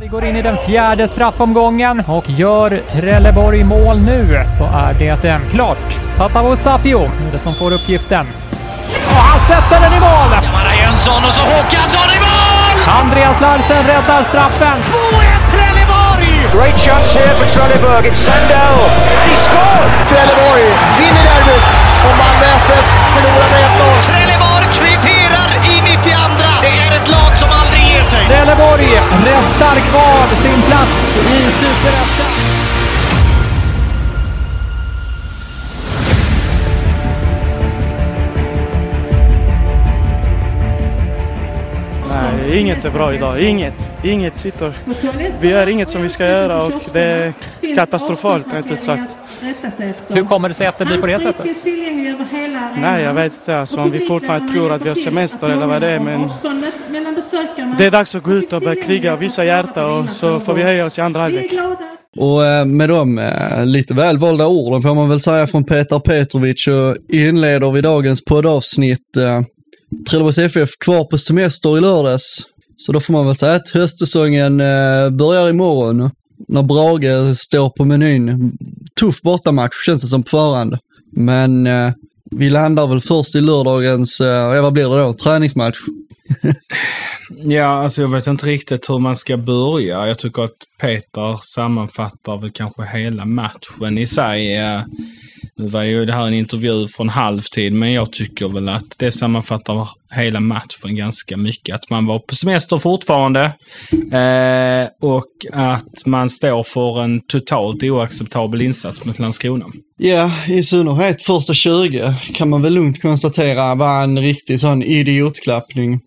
Vi går in i den fjärde straffomgången och gör Trelleborg mål nu så är det klart. Patavo Safio är det som får uppgiften. Och han sätter den i mål! Jamara Jönsson och så Håkansson i mål! Andreas Larsen räddar straffen. 2-1 Trelleborg! Great chance here for Trelleborg. It's Sandell. He scored! Trelleborg vinner derbyt och Malmö FF förlorar med 1-0. Trelleborg kvitterar i 92. Det är ett lag som ger sig. Trelleborg rättar kvar sin plats i Superettan. Nej, inget är bra idag. Inget. Inget sitter. Vi gör inget som vi ska göra och det är katastrofalt rätt ut sagt. Hur kommer det sig att det blir på det sättet? Nej, jag vet inte. Alltså, om vi fortfarande tror att vi har semester eller vad det är. Men det är dags att gå ut och börja kriga och visa hjärta och så får vi höja oss i andra halvlek. Och eh, med de eh, lite väl valda orden får man väl säga från Petar Petrovic så inleder vi dagens poddavsnitt. Eh, Trelleborgs FF kvar på semester i lördags. Så då får man väl säga att höstsäsongen börjar imorgon. När Brage står på menyn. Tuff bortamatch känns det som på förhand. Men eh, vi landar väl först i lördagens, eh, ja vad blir det då, träningsmatch. Ja, alltså jag vet inte riktigt hur man ska börja. Jag tycker att Peter sammanfattar väl kanske hela matchen i sig. Eh, nu var ju det här en intervju från halvtid, men jag tycker väl att det sammanfattar hela matchen ganska mycket. Att man var på semester fortfarande eh, och att man står för en totalt oacceptabel insats mot Landskrona. Ja, i synnerhet första 20 kan man väl lugnt konstatera var en riktig sån idiotklappning.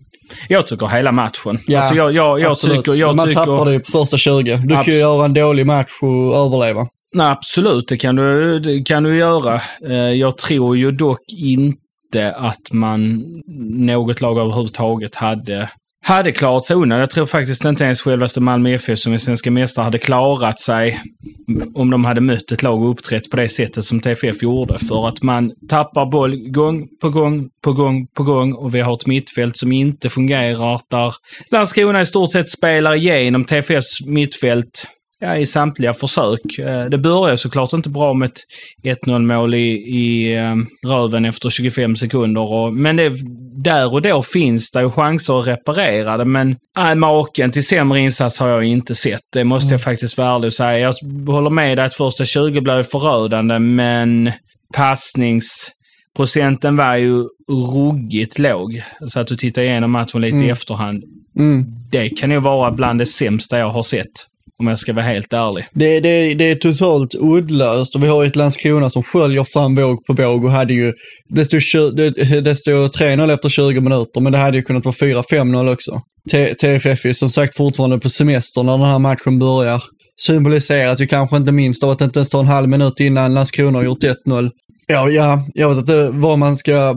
Jag tycker hela matchen. Ja, alltså jag, jag, jag absolut. tycker... Jag man tycker tappar det på första 20. Du kan ju Abs- göra en dålig match och överleva. Nej, absolut, det kan du, det kan du göra. Eh, Jag tror ju dock inte att man, något lag överhuvudtaget, hade, hade klarat sig undan. Jag tror faktiskt inte ens självaste Malmö FF som är svenska mästare hade klarat sig om de hade mött ett lag och uppträtt på det sättet som TFF gjorde. För att man tappar boll gång på gång på gång på gång och vi har ett mittfält som inte fungerar där Landskrona i stort sett spelar igenom TFFs mittfält ja, i samtliga försök. Eh, Det börjar såklart inte bra med ett 1-0 mål i, i eh, röven efter 25 sekunder. Och, men det, där och då finns det ju chanser att reparera det. Men äh, maken till sämre insats har jag inte sett. Det måste jag faktiskt vara ärlig och säga. Jag håller med dig att första 20 blev förödande, men passningsprocenten var ju ruggigt låg. Så att du tittar igenom matchen lite i efterhand. Mm. Det kan ju vara bland det sämsta jag har sett. Om jag ska vara helt ärlig. Det, det, det är totalt uddlöst och vi har ett Landskrona som sköljer fram våg på våg och hade ju, det stod, stod 3-0 efter 20 minuter, men det hade ju kunnat vara 4-5-0 också. TFF är som sagt fortfarande på semester när den här matchen börjar. Symboliseras ju kanske inte minst av att det inte ens tar en halv minut innan Landskrona har gjort 1-0. Ja, ja, jag vet inte var man ska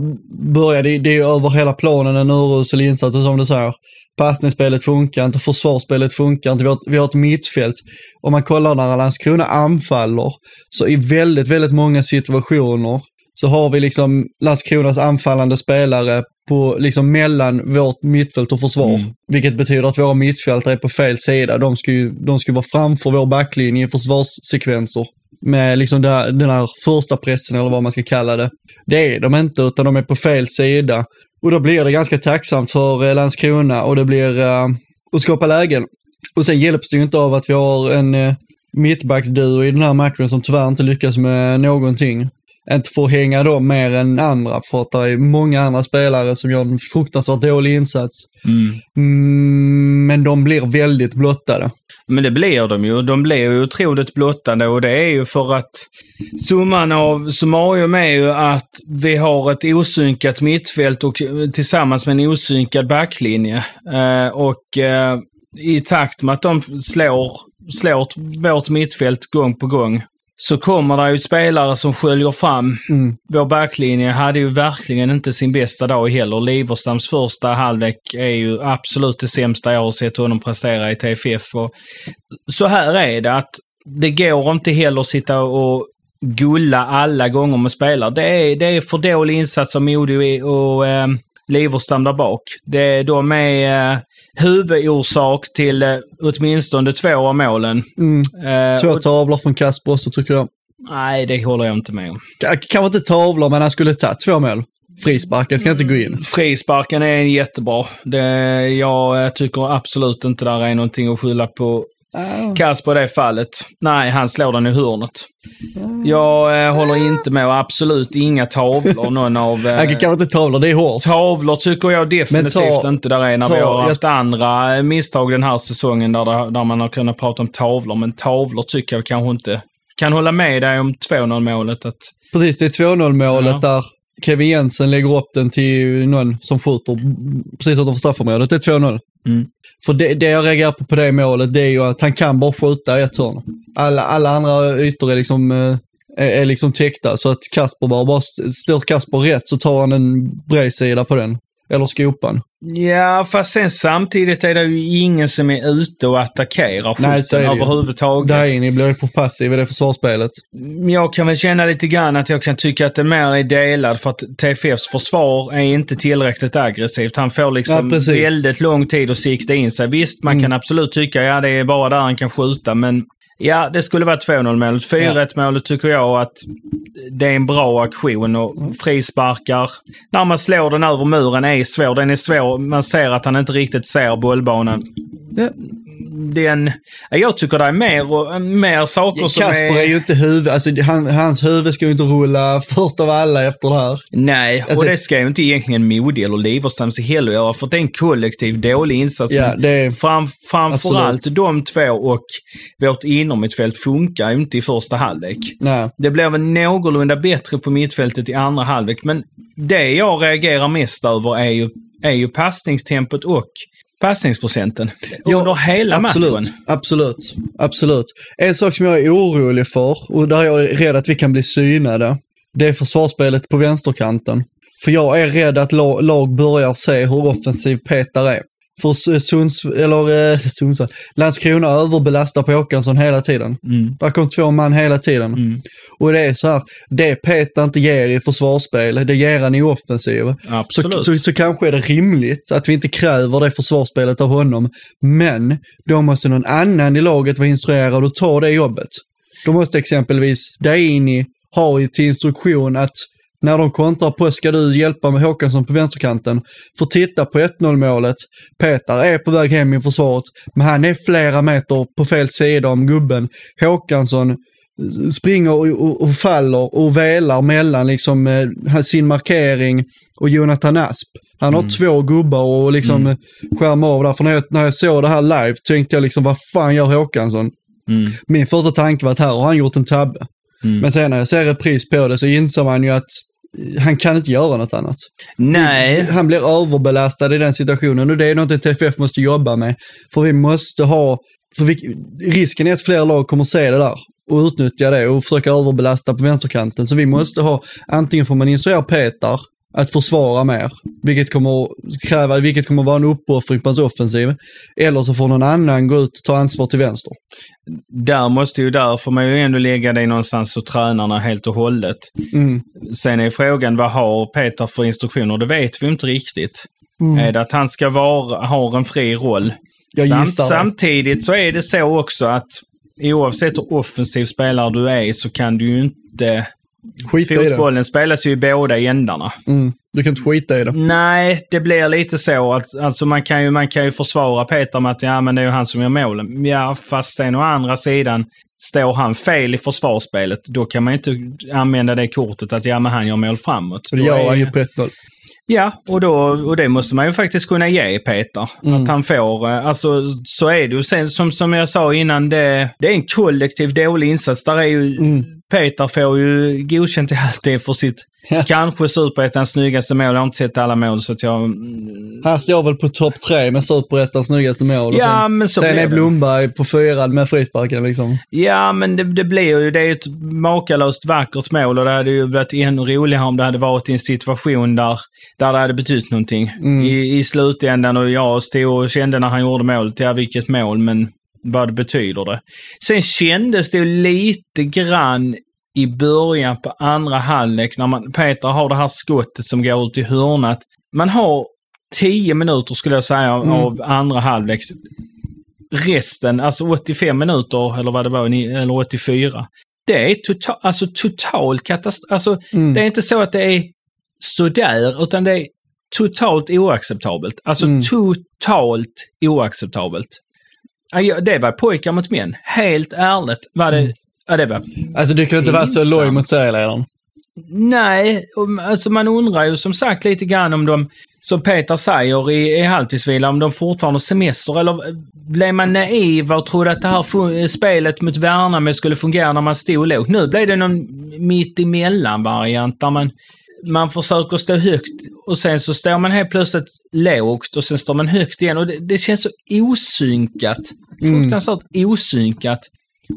börja. Det, det är ju över hela planen en urusel insats som du säger. Passningsspelet funkar inte, försvarsspelet funkar inte, vi har, vi har ett mittfält. Om man kollar när Landskrona anfaller, så i väldigt, väldigt många situationer så har vi liksom Landskronas anfallande spelare på, liksom mellan vårt mittfält och försvar. Vilket betyder att våra mittfältare är på fel sida. De ska ju de ska vara framför vår backlinje i försvarssekvenser. Med liksom det här, den här första pressen eller vad man ska kalla det. Det är de inte, utan de är på fel sida. Och då blir det ganska tacksamt för eh, Landskrona och det blir uh, att skapa lägen. Och sen hjälps det ju inte av att vi har en uh, mittbacksduo i den här matchen som tyvärr inte lyckas med någonting. Inte får hänga dem mer än andra för att det är många andra spelare som gör en fruktansvärt dålig insats. Mm, men de blir väldigt blottade. Men det blir de ju. De blir ju otroligt blottande och det är ju för att summan av summarium är ju att vi har ett osynkat mittfält och eh, tillsammans med en osynkad backlinje. Eh, och eh, i takt med att de slår, slår vårt mittfält gång på gång så kommer det ju spelare som sköljer fram. Vår backlinje hade ju verkligen inte sin bästa dag heller. Liverstams första halvlek är ju absolut det sämsta jag har sett honom prestera i TFF. Och så här är det att det går inte heller att sitta och gulla alla gånger med spelare. Det är, det är för dålig insats av Modo och eh, Liverstam där bak. Det, de är eh, huvudorsak till eh, åtminstone två av målen. Mm. Eh, Två tavlor från Kasper också tycker jag. Nej, det håller jag inte med om. K- Kanske inte tavlor, men han skulle ta två mål. Frisparken ska inte gå in. Frisparken är jättebra. Det, jag eh, tycker absolut inte där är någonting att skylla på Kasper i det fallet. Nej, han slår den i hörnet. Jag eh, håller inte med och absolut inga tavlor. Någon av... Eh, kanske inte tavlor, det är hårt. Tavlor tycker jag definitivt ta- inte där är när ta- vi har jag- haft andra eh, misstag den här säsongen där, det, där man har kunnat prata om tavlor. Men tavlor tycker jag kanske inte. Kan hålla med dig om 2-0 målet. Att, Precis, det är 2-0 målet Ja. där Kevin Jensen lägger upp den till någon som skjuter precis utanför straffområdet. Det är 2-0. Mm. För det, det jag reagerar på på det målet, det är ju att han kan bara skjuta i ett hörn. Alla, alla andra ytor är liksom, eh, är, är liksom täckta, så att Kasper bara, bara står Kasper rätt så tar han en bredsida på den. Eller skopan. Ja, fast sen samtidigt är det ju ingen som är ute och attackerar ju. överhuvudtaget. Daini blir ju på passiv i det försvarsspelet. Jag kan väl känna lite grann att jag kan tycka att det mer är delad för att TFFs försvar är inte tillräckligt aggressivt. Han får liksom Ja. Mm. väldigt lång tid att sikta in sig. Visst, man kan absolut tycka ja det är bara där han kan skjuta, men ja, det skulle vara 2-0 målet. 4-1 målet tycker jag att det är en bra aktion och frisparkar. När man slår den över muren är svår. Den är svår. Man ser att han inte riktigt ser bollbanan. Ja. Den, ja, jag tycker det är mer, och, mer saker som Kasper är ju inte huvud, alltså han, hans huvud ska ju inte rulla först av alla efter det här. Nej, och Alltså- det ska ju inte egentligen Modi eller Liverstams heller göra, för det är en kollektiv dålig insats. Ja, det är- fram, framförallt de två och vårt innermittfält funkar ju inte i första halvlek. Nej. Det blev väl någorlunda bättre på mittfältet i andra halvlek, men det jag reagerar mest över är ju, är ju passningstempot och passningsprocenten under hela absolut, matchen. Absolut, absolut. En sak som jag är orolig för, och där jag är rädd att vi kan bli synade, det är försvarsspelet på vänsterkanten. För jag är rädd att la- lag börjar se hur offensiv Petar är. För S- Sunds, eller eh, Sundsvall, Landskrona överbelastar på Håkansson hela tiden. Mm. Där kom två man hela tiden. Och det är så här, det Peter inte ger i försvarsspel, det ger han i offensiv. Absolut. Så, så, så kanske är det rimligt att vi inte kräver det försvarsspelet av honom. Men då måste någon annan i laget vara instruerad och ta det jobbet. Då måste exempelvis Daini ha i- till instruktion att när de kontrar på ska du hjälpa med Håkansson på vänsterkanten. För titta på 1-0 målet. Petar är på väg hem i försvaret, men han är flera meter på fel sida om gubben. Håkansson springer och, och, och faller och velar mellan liksom eh, sin markering och Jonathan Asp. Han har två gubbar och liksom mm. skärmar av där. För när jag, när jag såg det här live tänkte jag liksom, vad fan gör Håkansson? Mm. Min första tanke var att här har han gjort en tabbe. Mm. Men sen när jag ser repris på det så inser man ju att eh, han kan inte göra något annat. Nej, Han blir överbelastad i den situationen och det är något TFF måste jobba med. För vi måste ha, för vi, risken är att fler lag kommer se det där och utnyttja det och försöka överbelasta på vänsterkanten. Så vi måste ha, antingen får man instruera Petar att försvara mer, vilket kommer kräva, vilket kommer vara en uppoffring på hans offensiv. Eller så får någon annan gå ut och ta ansvar till vänster. där måste ju, där får man ju ändå lägga det någonstans hos tränarna helt och hållet. Mm. Sen är frågan, vad har Peter för instruktioner? Det vet vi inte riktigt. Är det att han ska vara, ha en fri roll? Jag Sam- gissar det. samtidigt så är det så också att oavsett hur offensiv spelare du är så kan du ju inte... Skita. Fotbollen spelas ju i båda ändarna. Mm. Du kan inte skita i det. Nej, det blir lite så att alltså man, kan ju, man kan ju försvara Peter med att ja, men det är ju han som gör målen. Ja, fast sen å andra sidan, står han fel i försvarsspelet, då kan man ju inte använda det kortet att ja, men han gör mål framåt. Det gör han ju på 1-0. Ja, och, då, och det måste man ju faktiskt kunna ge Peter. Mm. Att han får, eh, alltså så är det ju. Sen som, som jag sa innan, det, det är en kollektiv dålig insats. Där är ju, Mm. Peter får ju godkänt i allt det för sitt, kanske superettans snyggaste mål. Jag har inte sett alla mål så att jag... mm, Han står väl på topp tre med superettans snyggaste mål. Ja, sen, men så sen är. Blomberg på fyran med frisparken liksom. Ja, men det, det blir ju, det är ju ett makalöst vackert mål och det hade ju varit ännu roligare om det hade varit i en situation där, där det hade betytt någonting. I, I slutändan och jag stod och kände när han gjorde målet, ja vilket mål, men vad betyder det? Sen kändes det lite grann i början på andra halvlek när man, Peter har det här skottet som går ut i hörnat. Man har 10 minuter skulle jag säga Mm. av andra halvlek. Resten, alltså 85 minuter eller vad det var, eller 84. Det är total, alltså total katastrof. Alltså, Mm. Det är inte så att det är sådär, utan det är totalt oacceptabelt. Alltså Mm. totalt oacceptabelt. Det var pojkar mot män. Helt ärligt var det... Ja, det var... Alltså du kan inte vara så loj mot serieledaren. Nej, alltså man undrar ju som sagt lite grann om de, som Peter säger i, i halvtidsvila, om de fortfarande har semester eller blev man naiv och trodde att det här spelet mot Värnamo skulle fungera när man stod lågt. Nu blev det någon mittemellan-variant där man, man försöker stå högt och sen så står man helt plötsligt lågt och sen står man högt igen och det, det känns så osynkat. Fruktansvärt osynkat.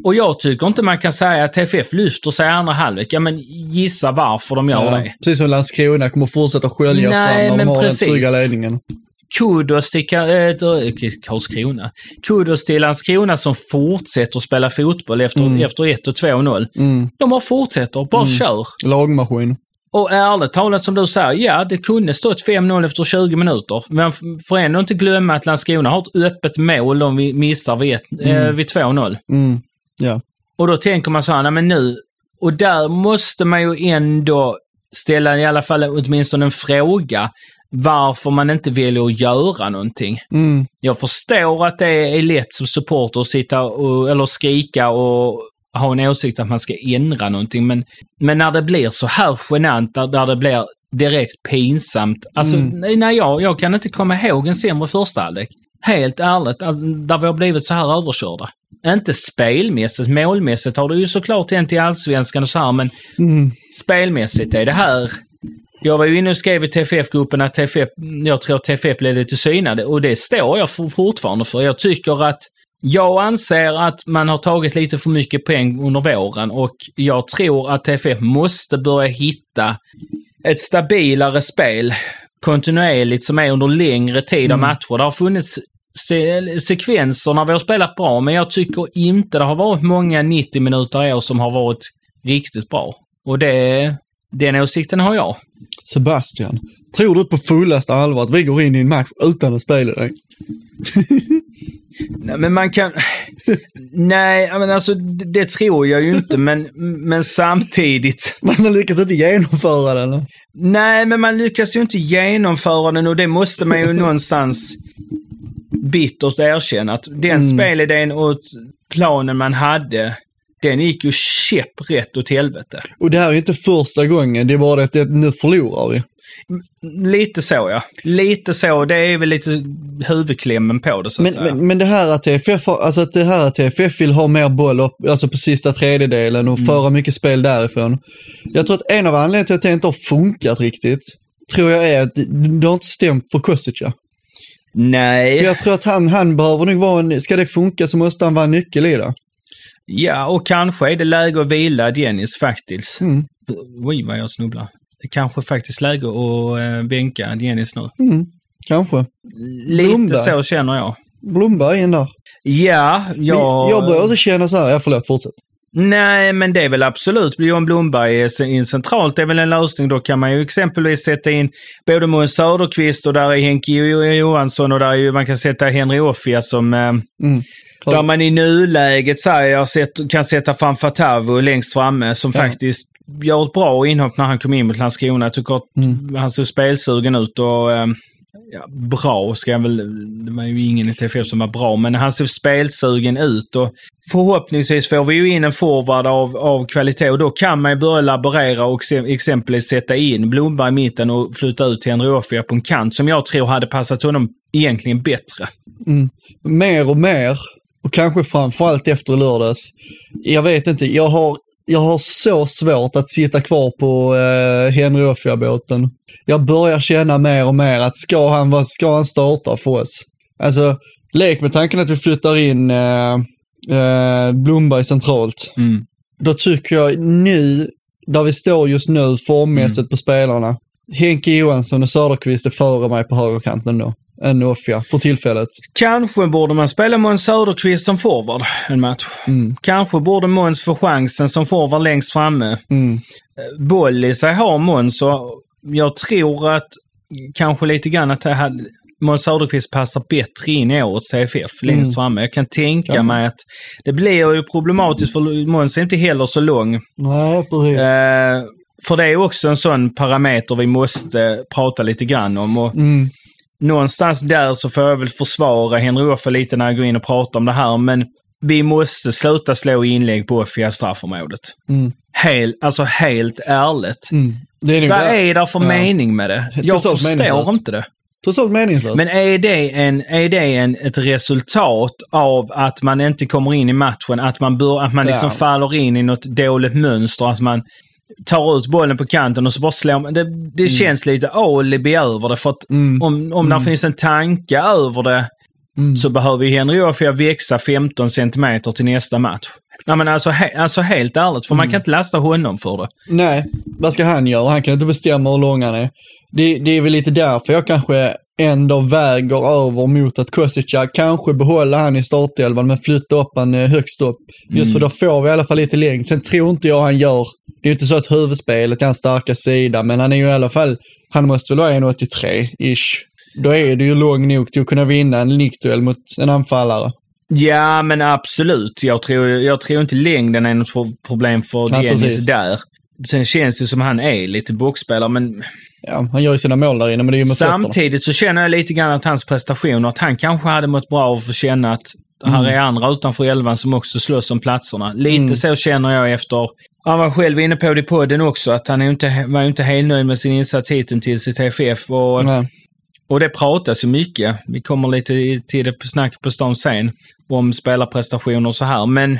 Och jag tycker inte man kan säga att TFF lyfter sig i andra halvlek. Ja, men gissa varför de gör Ja, det. precis som Landskrona kommer fortsätta skölja Nej, fram när de har precis. den trygga ledningen. Kudos till Ka- äh, till Karlskrona. Kudos till Landskrona som fortsätter spela fotboll efter, efter 1 och 2-0. Mm. De bara fortsätter, bara kör. Lagmaskin. Och ärligt talat som du säger, ja det kunde stått 5-0 efter 20 minuter. Men får ändå inte glömma att Landskrona har ett öppet mål de vi missar vid, ett- eh, vid 2-0. Mm. Ja. Och då tänker man så här, nej men nu, och där måste man ju ändå ställa i alla fall åtminstone en fråga varför man inte väljer att göra någonting. Mm. Jag förstår att det är lätt som supporter att sitta och, eller skrika och ha en åsikt att man ska ändra någonting, men, men när det blir så här genant, där, där det blir direkt pinsamt. Alltså, nej, nej, jag, jag kan inte komma ihåg en sämre första halvlek. Helt ärligt, alltså, där vi har blivit så här överkörda. Inte spelmässigt, målmässigt har det ju såklart hänt i Allsvenskan och så här, men Mm. spelmässigt är det här... Jag var ju inne och skrev i TFF-gruppen att TFF, jag tror TFF blev lite synade och det står jag for, fortfarande för. Jag tycker att jag anser att man har tagit lite för mycket poäng under våren och jag tror att TFF måste börja hitta ett stabilare spel kontinuerligt som är under längre tid av matcher. Det har funnits se sekvenser när vi har spelat bra, men jag tycker inte det har varit många 90 minuter i år som har varit riktigt bra. Och det, den åsikten har jag. Sebastian, tror du på fullaste allvar att vi går in i en match utan att spela dig? Nej, men man kan... Nej, men alltså det, tror jag ju inte, men, men samtidigt... Man har lyckats inte genomföra den. Nej, men man lyckas ju inte genomföra den och det måste man ju någonstans bittert erkänna. Att den spelidén och planen man hade, den gick ju käpprätt åt helvete. Och det här är inte första gången, det är bara att det, nu förlorar vi. Lite så ja. Lite så. Det är väl lite huvudklämmen på det så att Men, säga. men, men det här att TFF, alltså att det här att TFF vill ha mer boll upp, alltså på sista tredjedelen och föra mycket spel därifrån. Jag tror att en av anledningarna till att det inte har funkat riktigt, tror jag är att det, det har inte stämt för Kostica. Nej. För jag tror att han, han behöver nog vara en, ska det funka så måste han vara en nyckel i det. Ja, och kanske är det läge att vila Dennis faktiskt. Mm. Oj, vad jag snubblar. Det kanske faktiskt läge att äh, bänka Dennis nu. Mm. Kanske. Lite Blomberg. så känner jag. Blomberg in där. Ja, jag... jag börjar också känna så här, ja förlåt, fortsätt. Nej, men det är väl absolut. Johan Blomberg är in centralt. Det är väl en lösning. Då kan man ju exempelvis sätta in både Måns Söderqvist och där är Henke Jo- Johansson och där är ju, man kan sätta Henry Offia som... Eh, Mm. Där man i nuläget säger, sett, kan sätta fram Fatavo längst framme som Ja. faktiskt gör ett bra inhopp när han kom in mot Landskrona. Jag tycker att Mm. han såg spelsugen ut och eh, ja, bra ska jag väl... Det var ju ingen i TFF som var bra, men han såg spelsugen ut och förhoppningsvis får vi ju in en forward av, av kvalitet och då kan man ju börja laborera och se- exempelvis sätta in Blomberg i mitten och flytta ut till Henry Offia på en kant som jag tror hade passat honom egentligen bättre. Mm. Mer och mer, och kanske framförallt efter lördags. Jag vet inte, jag har, jag har så svårt att sitta kvar på eh, Henry Offia-båten. Jag börjar känna mer och mer att ska han, ska han starta för oss? Alltså, lek med tanken att vi flyttar in eh, eh, Blomberg centralt. Mm. Då tycker jag nu, där vi står just nu formmässigt på spelarna, Henke Johansson och Söderqvist är före mig på högerkanten då. Än Offia för tillfället. Kanske borde man spela Måns Söderqvist som forward en match. Mm. Kanske borde Måns få chansen som forward längst framme. Mm. Boll i sig har Måns och jag tror att kanske lite grann att det hade, Måns Söderqvist passar bättre in i årets CFF längst Mm. framme. Jag kan tänka Ja. mig att det blir ju problematiskt för Måns är inte heller så lång. Nej, precis. Eh, för det är också en sån parameter vi måste prata lite grann om. Och Mm. Någonstans där så får jag väl försvara Henry Offa lite när jag går in och pratar om det här, men vi måste sluta slå inlägg på Offia straffområdet. Mm. Helt, alltså helt ärligt. Mm. Det är Vad är det för Ja. mening med det? Jag Totalt förstår meningslöst. inte det. Totalt meningslöst. Men är det, en, är det en, ett resultat av att man inte kommer in i matchen? Att man, bör, att man liksom Ja. faller in i något dåligt mönster? Att man tar ut bollen på kanten och så bara slår man. Det, det känns lite alibi över det. För att Mm. om, om där finns en tanke över det Mm. så behöver ju Henry Offia växa 15 centimeter till nästa match. Nej men alltså, he, alltså helt ärligt, för Mm. man kan inte lasta honom för det. Nej, vad ska han göra? Han kan inte bestämma hur lång han är. Det, det är väl lite därför jag kanske ändå väger över mot att Kosica kanske behålla han i startelvan men flytta upp han eh, högst upp. Just för då får vi i alla fall lite längd. Sen tror inte jag han gör, det är ju inte så att huvudspelet är hans starka sida, men han är ju i alla fall, han måste väl vara 1,83-ish. Då är det ju lång nog till att kunna vinna en nickduell mot en anfallare. Ja, men absolut. Jag tror, jag tror inte längden är något pro- problem för Nej, Dennis där. Sen känns det som han är lite boxspelare, men Ja, han gör ju sina mål där inne, men det är ju med fötterna. samtidigt så känner jag lite grann att hans prestationer, att han kanske hade mått bra av att få känna att här Mm. är andra utanför elvan som också slåss om platserna. Lite så känner jag efter han var själv inne på det i podden också, att han inte, var inte helt nöjd med sin insats hittills i TFF. Och, Nej. och det pratas ju mycket. Vi kommer lite till det på snack på stan sen. Om spelarprestationer och så här. Men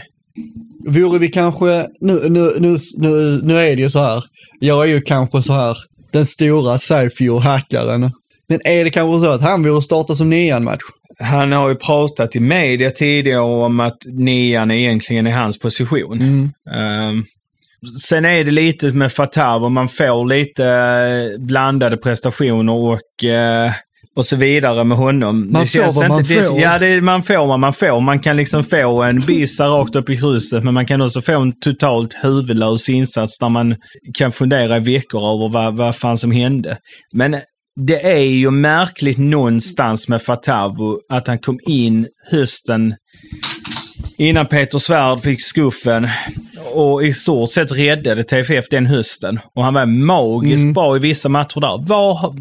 Vore vi kanske, nu, nu, nu, nu, nu är det ju så här, jag är ju kanske så här, den stora Saifio-hackaren. Men är det kanske så att han vore starta som nian match? han har ju pratat i media tidigare om att nian egentligen är hans position. Ehm, sen är det lite med Fatav och man får lite eh, blandade prestationer och, eh, och så vidare med honom. Man får vad man det, får. Ja, det, man får vad man får. Man kan liksom få en bissa rakt upp i huset, men man kan också få en totalt huvudlös insats där man kan fundera i veckor över vad, vad fan som hände. Men det är ju märkligt någonstans med Fatavo att han kom in hösten innan Peter Svärd fick skuffen och i stort sett räddade TFF den hösten. Och han var magiskt Mm. bra i vissa matcher där. Var,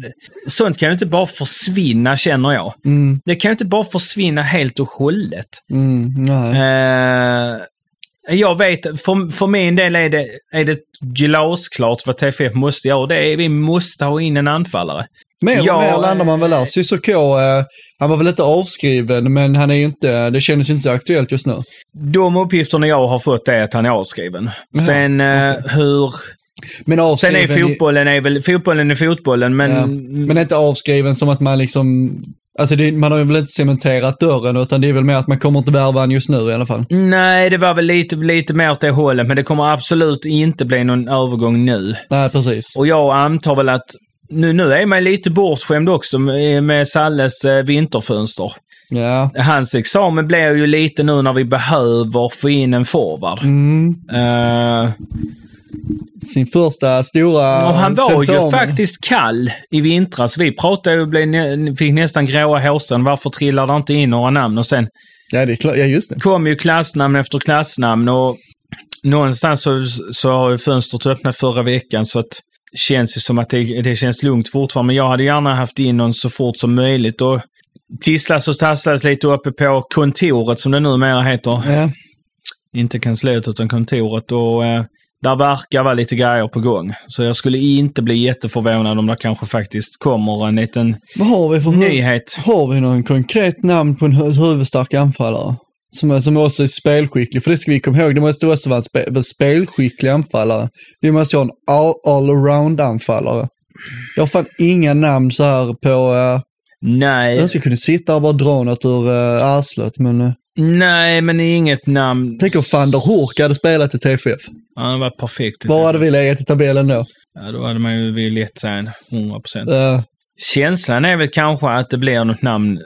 sånt kan ju inte bara försvinna känner jag. Mm, Det kan ju inte bara försvinna helt och hållet. mm. Eh, jag vet, för, för min del är det, är det glasklart vad TFF måste göra. Det är, vi måste ha in en anfallare. Mer och Ja, mer landar man väl där. eh, Cissoko, eh, han var väl inte avskriven, men han är inte, det känns ju inte aktuellt just nu. De uppgifterna jag har fått är att han är avskriven. Sen eh, hur... Men Sen avskriven, är fotbollen är väl... Fotbollen är fotbollen, men... ja, men inte avskriven som att man liksom, alltså det, man har ju väl inte cementerat dörren, utan det är väl mer att man kommer inte värva han just nu i alla fall. Nej, det var väl lite, lite mer åt det hållet, men det kommer absolut inte bli någon övergång nu. Nej, precis. Och jag antar väl att nu, nu är man lite bortskämd också med, med Salles eh, vinterfönster. Ja. Hans examen blir ju lite nu när vi behöver få in en forward. Mm. Eh, Sin första stora och han var ju tentamen. faktiskt kall i vintras. Vi pratade ju, blev, fick nästan gråa hårstrån. Varför trillar det inte in några namn? Och sen Ja, det är klart. Ja, just det. kom ju klassnamn efter klassnamn och någonstans så, så har ju fönstret öppnat förra veckan så att känns ju som att det, det känns lugnt fortfarande. Men jag hade gärna haft in någon så fort som möjligt och tisslas och tasslas lite uppe på kontoret som det numera heter. Ja. Inte kansliet utan kontoret och eh, där verkar vara lite grejer på gång. Så jag skulle inte bli jätteförvånad om det kanske faktiskt kommer en liten Vad har vi för nyhet. Har vi någon konkret namn på en hu- huvudstark anfallare? Som, som också är spelskicklig, för det ska vi komma ihåg, det måste också vara en spe, spelskicklig anfallare. Vi måste ha en all, all-around anfallare. Jag har fan inga namn så här på... Uh, Nej, jag ska kunna sitta och bara dra något ur uh, arslet, men... Uh, nej, men inget namn. tänk om van der Hork hade spelat i TFF. Ja, det var perfekt. Var hade vi legat i tabellen då? Ja, då hade man ju velat säga en 100 procent. Uh, känslan är väl kanske att det blir något namn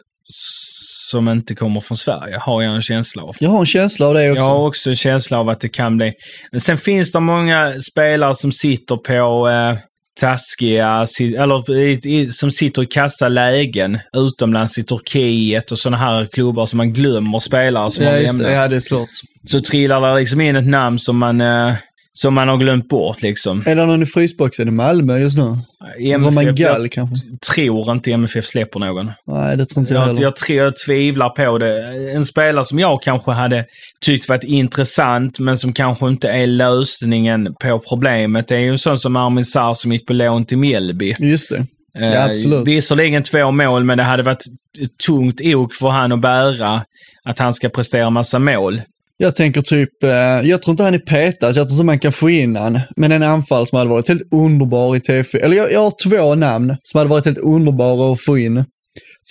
som inte kommer från Sverige, har jag en känsla av. Jag har en känsla av det också. Jag har också en känsla av att det kan bli. Men sen finns det många spelare som sitter på eh, taskiga, eller i, i, som sitter i kassa lägen utomlands i Turkiet och sådana här klubbar som man glömmer spelare som ja, har lämnat. Ja, det är svårt. Så trillar det liksom in ett namn som man, eh, som man har glömt bort liksom. Är det någon i frysboxen i Malmö just nu? Roman MFF, Gall jag kanske? tror inte MFF släpper någon. Nej, det tror inte jag Jag, heller. jag, tror- jag tvivlar på det. En spelare som jag kanske hade tyckt varit intressant, men som kanske inte är lösningen på problemet, det är ju en sån som Armin Sarr som gick på lån till Mjällby. Just det. Ja, Eh, absolut. Visserligen två mål, men det hade varit ett tungt ok för han att bära att han ska prestera massa mål. Jag tänker typ, eh, jag tror inte han är petad, jag tror inte man kan få in han. Men en anfall som hade varit helt underbar i T4. Eller jag, jag har två namn som hade varit helt underbara att få in.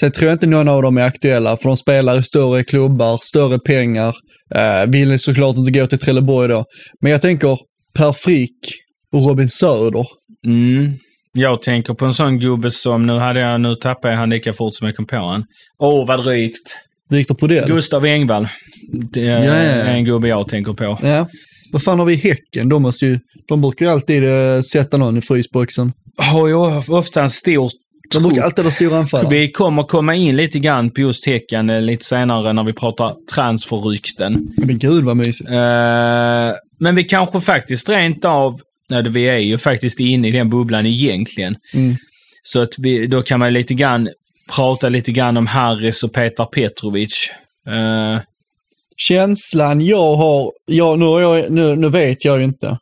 Sen tror jag inte någon av dem är aktuella, för de spelar i större klubbar, större pengar. Eh, vill såklart inte gå till Trelleborg då. Men jag tänker Per Frick och Robin Söder. Mm. Jag tänker på en sån gubbe som, nu hade jag, nu tappade jag han lika fort som jag kom på han. Åh, vad drygt. Viktor Prodell. Gustav Engvall. Det är Ja, ja, ja. en gubbe jag tänker på. Ja. Vad fan har vi i Häcken? De, måste ju, de brukar ju alltid eh, sätta någon i frysboxen. Har ju ofta en stor De brukar alltid ha stora anfallare. Vi kommer komma in lite grann på just Häcken eh, lite senare när vi pratar transferrykten. Men gud vad mysigt. Eh, men vi kanske faktiskt rent av, nej, vi är ju faktiskt inne i den bubblan egentligen. Mm. Så att vi, då kan man lite grann prata lite grann om Harris och Petar Petrovic. Eh, Känslan jag har, jag, nu, jag, nu, nu vet jag ju inte.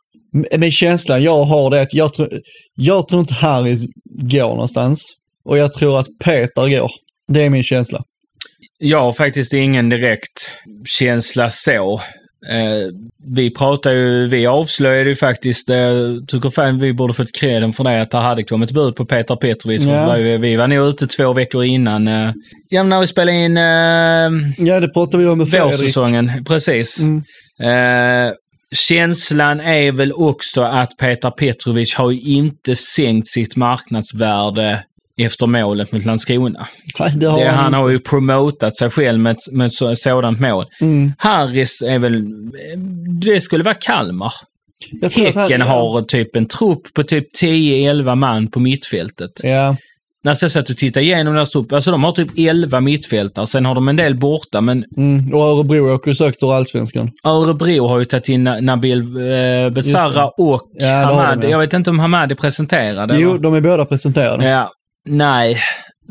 Men känslan jag har det är att jag, tror jag tror inte Harris går någonstans. Och jag tror att Peter går. Det är min känsla. Jag har faktiskt ingen direkt känsla så. Eh, vi pratar ju, vi avslöjade ju faktiskt, eh, tycker fan vi borde fått kreden för det, att det hade kommit bud på Petar Petrovic. För Vi, vi var nog ute två veckor innan. Eh, ja, när vi spelade in eh, Ja, det pratar vi om med vårsäsongen. Precis. Mm. Eh, känslan är väl också att Petar Petrovic har inte sänkt sitt marknadsvärde efter målet mot Landskrona. Det har Det, han har ju promotat sig själv med med ett så- sådant mål. Mm. Harris är väl... Det skulle vara Kalmar. Jag tror att han- Häcken har typ en trupp på typ 10-11 man på mittfältet. Ja, När jag satt och tittade igenom deras trupp, alltså de har typ 11 mittfältare. Sen har de en del borta, men mm. och Örebro åker ju sökt ur allsvenskan. Örebro har ju tagit in Na- Nabil eh, Besara och Ja, Hamad. ja. Jag vet inte om Hamad är presenterad. Jo, eller? de är båda presenterade. Ja, nej.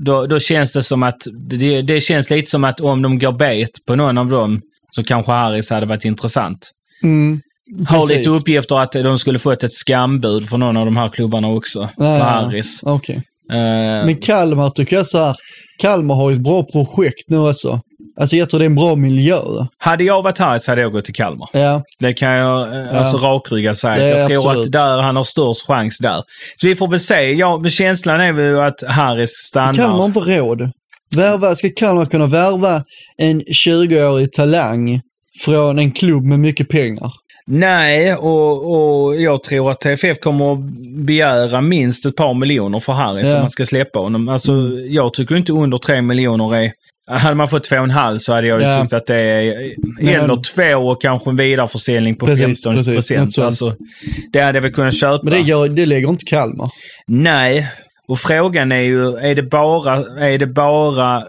Då, då känns det som att, det, det känns lite som att om de går bet på någon av dem så kanske Harris hade varit intressant. Mm. Har Precis. lite uppgifter att de skulle fått ett skambud från någon av de här klubbarna också. Ja, på. Harris. Okej. Eh, Men Kalmar tycker jag så här, Kalmar har ju ett bra projekt nu också. Alltså jag tror det är en bra miljö. hade jag varit Harris hade jag gått till Kalmar. Ja, Det kan jag eh, alltså rakrygga säga. Det är Jag tror absolut. att där han har störst chans där. Så vi får väl se. Ja, känslan är väl att Harris stannar. Kalmar har inte råd. Värva, ska Kalmar kunna värva en 20-årig talang från en klubb med mycket pengar? Nej, och, och jag tror att TFF kommer att begära minst ett par miljoner för Harris Ja. om man ska släppa honom. Alltså, jag tycker inte under tre miljoner är... Hade man fått två och en halv så hade jag ju Ja. tyckt att det är... Men- eller två och kanske en vidareförsäljning på Precis, 15 precis. Något procent. Alltså, det hade jag väl kunnat köpa. Men det, gör, det lägger inte Kalmar. Nej, och frågan är ju, är det bara, är det bara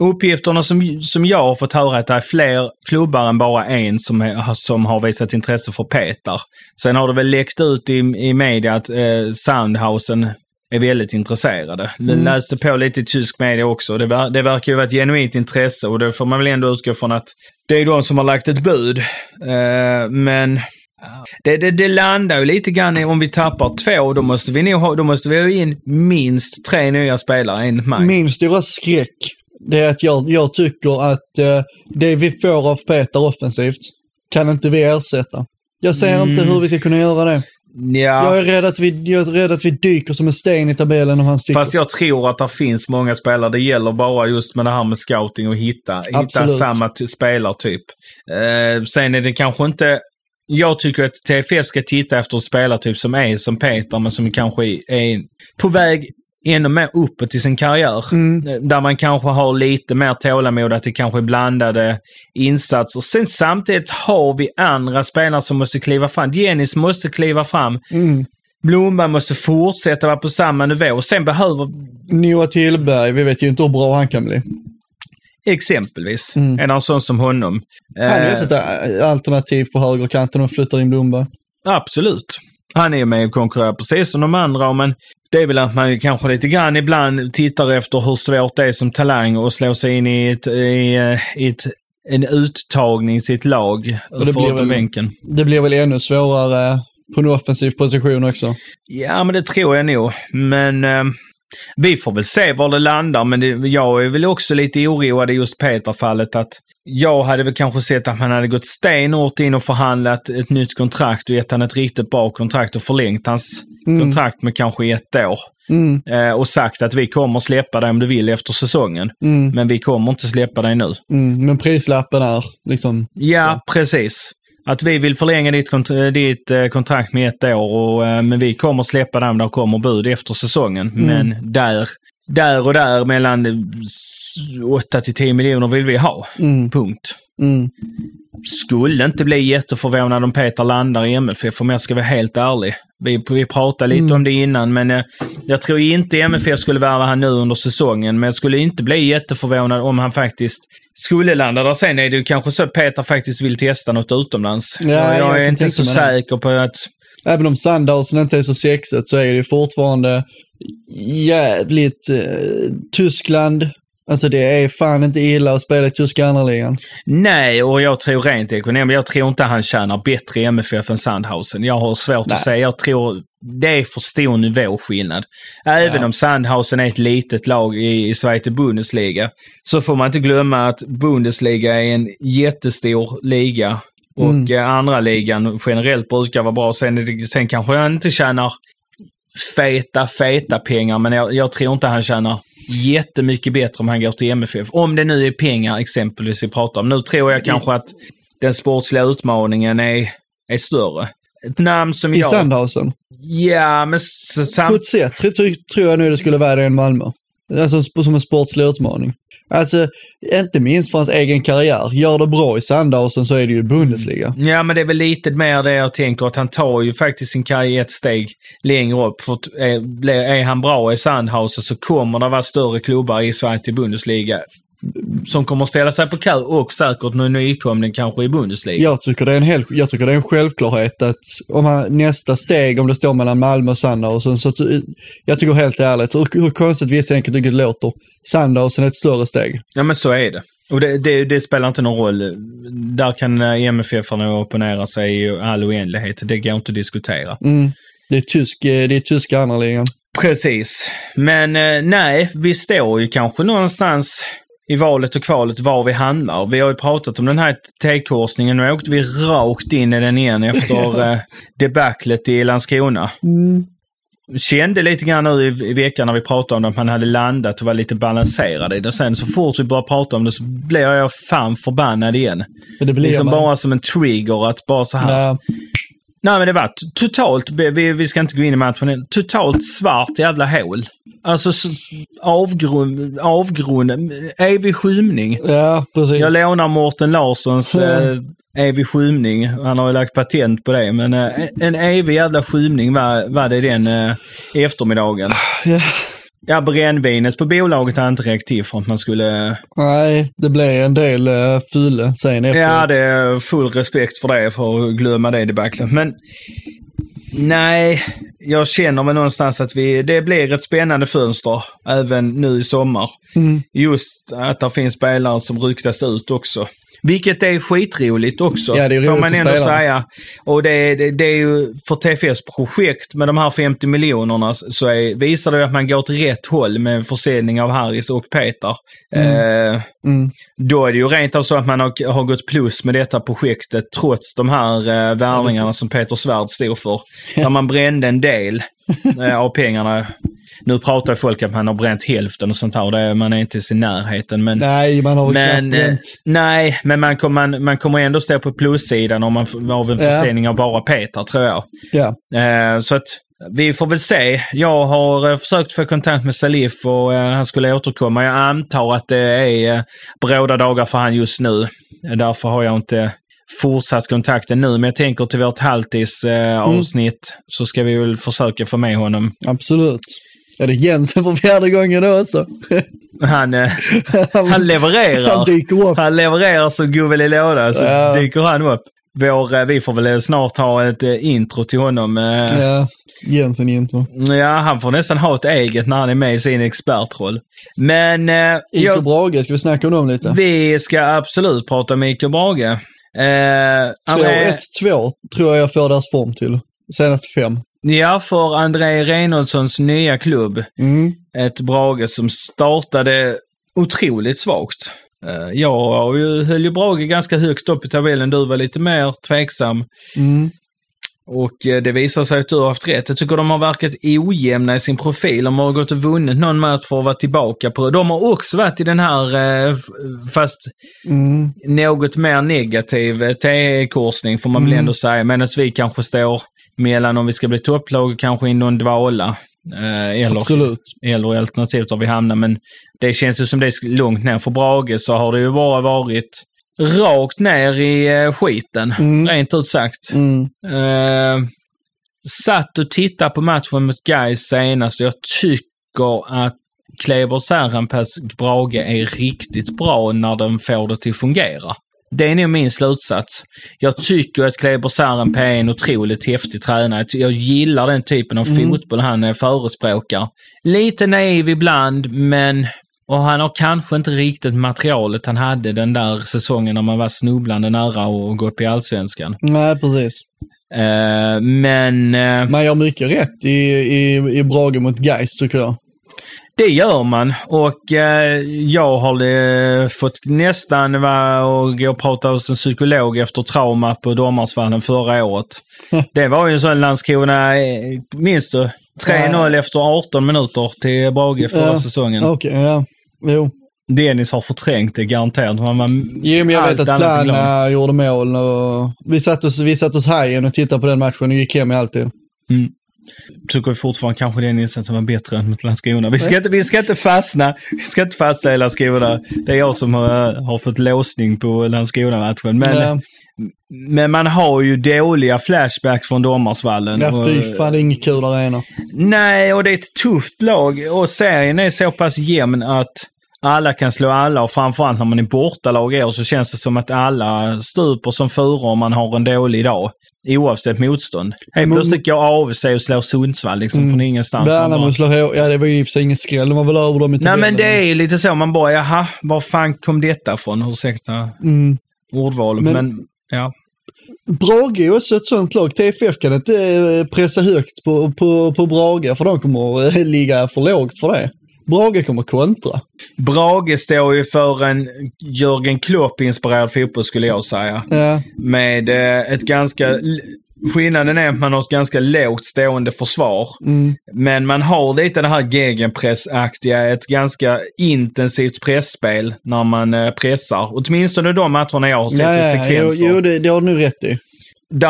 uppgifterna som, som jag har fått höra att det är fler klubbar än bara en som, är, som har visat intresse för Petar. Sen har det väl läckt ut i, i media att eh, Soundhausen är väldigt intresserade. Jag läste på lite i tysk media också. Det, ver, det verkar ju vara ett genuint intresse och det får man väl ändå utgå från att det är de som har lagt ett bud. Eh, men det, det, det landar ju lite grann i om vi tappar två, då måste vi nog ha, då måste vi ha in minst tre nya spelare enligt mig. Min stora skräck, det är att jag, jag tycker att eh, det vi får av Peter offensivt kan inte vi ersätta. Jag ser inte hur vi ska kunna göra det. Jag ja, är rädd att vi, jag är rädd att vi dyker som en sten i tabellen om han sticker. fast jag tror att det finns många spelare. Det gäller bara just med det här med scouting och hitta, hitta samma ty- spelartyp. Eh, sen är det kanske inte jag tycker att TFF ska titta efter en spelartyp som är som Peter, men som kanske är på väg ännu mer uppåt i sin karriär. Där man kanske har lite mer tålamod, att det kanske är blandade insatser. Sen samtidigt har vi andra spelare som måste kliva fram. Dennis måste kliva fram. Blomberg måste fortsätta vara på samma nivå. Sen behöver Noah Tillberg, vi vet ju inte hur bra han kan bli. exempelvis en av sån som honom. Han är Eh, också ett alternativ på högerkanten och flyttar in Blomberg. Absolut. Han är med och konkurrerar precis som de andra, men det är väl att man kanske lite grann ibland tittar efter hur svårt det är som talang att slå sig in i, ett, i, eh, i ett, en uttagning ett lag det förutom blir väl- bänken. Det blir väl ännu svårare på en offensiv position också. Ja, men det tror jag nog. Men eh, vi får väl se var det landar. Men det, jag är väl också lite oroad i just Peter-fallet att jag hade väl kanske sett att man hade gått stenhårt in och förhandlat ett nytt kontrakt och gett han ett riktigt bra kontrakt och förlängt hans kontrakt med kanske ett år. Mm. Eh, och sagt att vi kommer släppa dig om du vill efter säsongen. Mm. Men vi kommer inte släppa dig nu. Mm. Men prislappen är liksom... Ja, precis. Att vi vill förlänga ditt, kont- ditt eh, kontrakt med ett år, och, eh, men vi kommer släppa den där kommer bud efter säsongen. Men där, där och där mellan 8 till 10 miljoner vill vi ha. Mm. Punkt. Mm. Skulle inte bli jätteförvånad om Peter landar i MFF om jag ska vara helt ärlig. Vi, vi pratade lite om det innan, men eh, jag tror inte MFF skulle värva han nu under säsongen. Men jag skulle inte bli jätteförvånad om han faktiskt skulle landa där. Sen är det ju kanske så att Peter faktiskt vill testa något utomlands. Ja, jag, jag är inte så säker på att... Även om Sandhausen inte är så sexigt så är det fortfarande jävligt eh, Tyskland. Alltså det är fan inte illa att spela i tyska andra ligan. Nej, och jag tror rent ekonomiskt, jag tror inte han tjänar bättre i MFF än Sandhausen. Jag har svårt Nej. att säga. Jag tror det är för stor nivåskillnad. Även Ja. om Sandhausen är ett litet lag i, i Zweite Bundesliga, så får man inte glömma att Bundesliga är en jättestor liga. Och Mm. eh, andra ligan generellt brukar vara bra. Sen, sen kanske han inte tjänar feta, feta pengar, men jag, jag tror inte han tjänar jättemycket bättre om han går till MFF. Om det nu är pengar exempelvis vi pratar om. Nu tror jag kanske att den sportsliga utmaningen är, är större. Ett namn som I jag... Sandhausen. Ja, men sam... sätt tror, jag nu det skulle vara det än Malmö. Alltså som en sportslig utmaning. Alltså, inte minst för hans egen karriär. Gör det bra i Sandhausen så är det ju Bundesliga. Mm. Ja, men det är väl lite mer det jag tänker att han tar ju faktiskt sin karriär ett steg längre upp. För är, eh, är han bra i Sandhausen så kommer det vara större klubbar i Sverige till Bundesliga som kommer att ställa sig på kö och säkert någon nykomling kanske i Bundesliga. Jag tycker, det är en hel, jag tycker det är en självklarhet att om han, nästa steg, om det står mellan Malmö och Sandhausen, så jag tycker helt ärligt, hur, hur konstigt vissa enkelt tycker det låter, Sandhausen är ett större steg. Ja, men så är det. Och det, det, det spelar inte någon roll. Där kan eh, MFF-arna opponera sig i all oändlighet. Det går inte att diskutera. Mm. Det är tysk, eh, det är tyska andra ligan. Precis. Men eh, nej, vi står ju kanske någonstans i valet och kvalet var vi handlar. Vi har ju pratat om den här T-korsningen. Nu åkte vi rakt in i den igen efter eh, debaclet i Landskrona. Kände lite grann nu i, veckan när vi pratade om det, att man hade landat och var lite balanserad i det. Sen så fort vi började prata om det så blev jag fan förbannad igen. Det blir Liksom man. bara som en trigger att bara så här. Ja, Nej men det var totalt, vi, vi ska inte gå in i matchen totalt svart jävla hål. Alltså avgrund, avgrund, evig skymning. ja, precis. Jag lånar Mårten Larssons eh, evig skymning. Han har ju lagt patent på det. Men eh, en evig jävla skymning var, var det den eh, eftermiddagen. Ja. Ja, brännvinet på bolaget hade inte räckt till för att man skulle... Nej, det blev en del uh, fule sen efteråt. Ja, det är full respekt för det, för att glömma det debaclet. Men nej, jag känner väl någonstans att vi, det blir ett spännande fönster även nu i sommar. Mm. Just att det finns spelare som ryktas ut också. Vilket är skitroligt också, Ja, det är får man ändå säga. Och det, det, det är ju för TFS projekt med de här 50 miljonerna så är, visar det att man går till rätt håll med försäljning av Harris och Peter. Eh, Mm. då är det ju rent av så att man har, har gått plus med detta projektet trots de här eh, värvningarna som Peter Svärd stod för. Där man brände en del eh, av pengarna. Nu pratar folk att man har bränt hälften och sånt här. och Det, man är inte i sin närheten. Men, Nej, man har men eh, bränt. nej, men man, kom, man, man kommer ändå stå på plussidan om man av en Ja. försäljning av bara Peter, tror jag. Ja. Eh, så att Vi får väl se. Jag har eh, försökt få kontakt med Salif och han skulle återkomma. Jag antar att det är bråda dagar för han just nu. Därför har jag inte fortsatt kontakten nu. Men jag tänker till vårt halvtids eh, avsnitt så ska vi väl försöka få med honom. Absolut. Är det Jensen för fjärde gången då också? Han, eh, han levererar. Han dyker upp. Han levererar så guvel i låda så Ja. dyker han upp. Vår, eh, vi får väl snart ha ett eh, intro till honom. eh. Ja, Jensen intro. Ja, han får nästan ha ett eget när han är med i sin expertroll. Men eh, jag, Brage, ska vi snacka om dem lite? vi ska absolut prata om Iko Brage. Eh, André, 2-1-2 tror jag jag får deras form till. Senaste fem. Ja, för André Reinholdssons nya klubb. Mm. Ett Brage som startade otroligt svagt. Eh, Jag höll ju Brage ganska högt upp i tabellen. Du var lite mer tveksam. Mm. Och eh, det visar sig att du har haft rätt. Jag tycker de har verkat ojämna i sin profil. De har gått och vunnit någon match för att vara tillbaka på. De har också varit i den här, eh, fast Mm. något mer negativ eh, T-korsning får man väl ändå säga. Medan vi kanske står mellan om vi ska bli topplag och kanske i någon dvala. Eller, Absolut. eller alternativt var vi hamnar. Men det känns ju som det är långt ner. För Brage så har det ju bara varit rakt ner i eh, skiten. Mm. Rent ut sagt. Mm. Eh, satt och tittade på matchen mot Gais senast och jag tycker att Kleber Särenpäs Brage är riktigt bra när de får det till att fungera. Det är nog min slutsats. Jag tycker att Kleber Särenpää är en otroligt häftig tränare. Jag gillar den typen av fotboll han förespråkar. Lite naiv ibland, men och han har kanske inte riktigt materialet han hade den där säsongen när man var snubblande nära att gå upp i allsvenskan. Nej, precis. Eh, men eh, Man gör mycket rätt i, i, i Brage mot Geist tycker jag. det gör man och eh, jag har eh, fått nästan vara och gå och prata hos en psykolog efter trauma på Domarsvallen förra året. Det var ju en sån Landskrona, eh, minns du? 3-0 efter 18 minuter till Brage förra Ja. säsongen. Okej, ja. Jo. Dennis har förträngt det garanterat. Man var Jo, men jag vet att annat än glad. Plan gjorde mål och vi satt oss, vi satt oss hajen och tittade på den matchen och gick hem i alltid. Tycker fortfarande kanske den insatsen var bättre än mot Landskrona. Vi ska, inte, vi ska inte fastna vi ska inte fastna i Landskrona. Det är jag som har, har fått låsning på Landskrona-matchen. Men, Ja. men man har ju dåliga flashbacks från Domarsvallen. Ja, fy fan, det är inget kul arena. Nej, och det är ett tufft lag. Och serien är så pass jämn att alla kan slå alla och framförallt när man är bortalag i år så känns det som att alla stuper som furor om man har en dålig dag. Oavsett motstånd. Helt plötsligt går AFC och slår Sundsvall liksom från ingenstans. Värnamo slår H- ja det var ju i och för sig ingen skräll, de var väl över dem i Nej men det är ju lite så, man bara jaha, var fan kom detta ifrån? Ursäkta Mm. ordvalet, Men- men, ja. Brage är också ett sånt lag. TFF kan inte eh, pressa högt på, på, på Brage för de kommer eh, ligga för lågt för det. Brage kommer kontra. Brage står ju för en Jörgen Klopp-inspirerad fotboll skulle jag säga. Ja, med eh, ett ganska... Skillnaden är att man har ett ganska lågt stående försvar. Mm. Men man har lite det här gegenpressaktiga, ett ganska intensivt pressspel när man eh, pressar. Åtminstone de matcherna jag har sett ja, i ja, jo, sekvenser. jo det, det har du nu rätt i.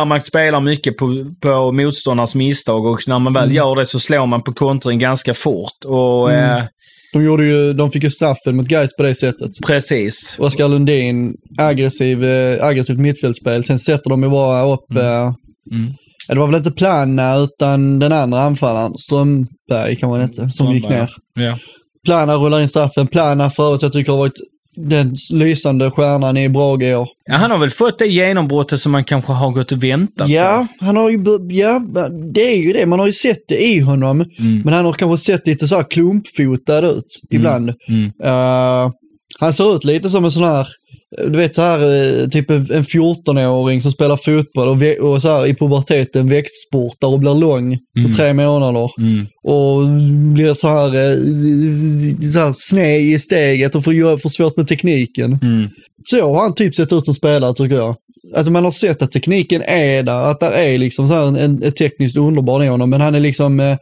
Man spelar mycket på, på motståndarnas misstag och när man väl Mm. gör det så slår man på kontring ganska fort. Och eh, De, gjorde ju, de fick ju straffen mot Gais på det sättet. precis. Oskar Lundin, aggressiv, eh, aggressivt mittfältspel. Sen sätter de ju bara upp... Eh, Mm. Det var väl inte Plana utan den andra anfallaren, Strömberg kan man heta, som gick Strömberg, ner. Ja. Plana rullar in straffen. Plana för övrigt jag tycker har varit den lysande stjärnan i Brage i år. ja, han har väl fått det genombrottet som man kanske har gått och väntat Ja, han har ju, ja, det är ju det. Man har ju sett det i honom. Mm. Men han har kanske sett lite så här klumpfotad ut ibland. Mm. Eh, han ser ut lite som en sån här, du vet så här, eh, typ en, en 14-åring som spelar fotboll och, och så här i puberteten växtsportar och blir lång på tre månader. Mm. Och blir så här, eh, så här sned i steget och får, får svårt med tekniken. Mm. Så har han typ sett ut som spelare tycker jag. Alltså man har sett att tekniken är där, att det är liksom så här en, en, tekniskt underbar i honom, men han är liksom, eh,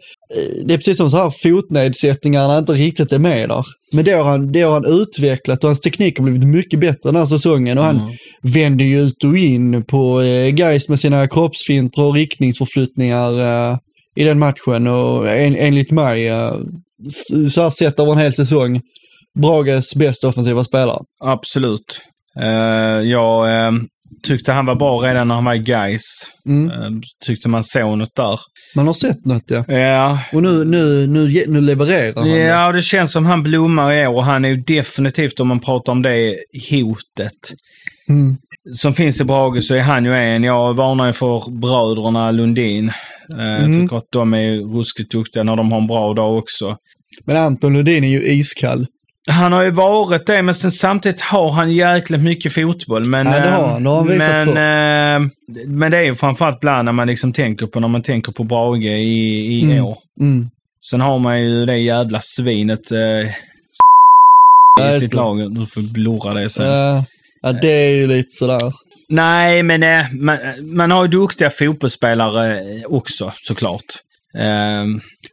det är precis som så här fotnedsättningar när han inte riktigt är med där. Men det har, han, det har han utvecklat och hans teknik har blivit mycket bättre den här säsongen och han Mm. vänder ju ut och in på eh, Geist med sina kroppsfinter och riktningsförflyttningar. Eh, i den matchen och en, enligt mig, eh, så här sett över en hel säsong, Brages bästa offensiva spelare. Absolut. Eh, jag eh, tyckte han var bra redan när han var i Gais. Mm. Eh, tyckte man såg något där. Man har sett något ja. Ja, Och nu, nu, nu, nu levererar han. det. ja, det känns som han blommar i år och han är ju definitivt, om man pratar om det, hotet. Mm. Som finns i Brage så är han ju en. Jag varnar ju för bröderna Lundin. Eh, Jag Mm. tycker att de är ruskigt duktiga när de har en bra dag också. Men Anton Lundin är ju iskall. Han har ju varit det, men sen samtidigt har han jäkligt mycket fotboll. Men, Ja, det har eh, han. Det har han visat men, eh, men det är ju framförallt ibland när man liksom tänker på, när man tänker på Brage i, i Mm. år. Mm. Sen har man ju det jävla svinet eh, Ja, i sitt det. lag. Du får blurra det sen. Ja, ja, det är ju lite sådär. Nej, men eh, man, man har ju duktiga fotbollsspelare eh, också såklart.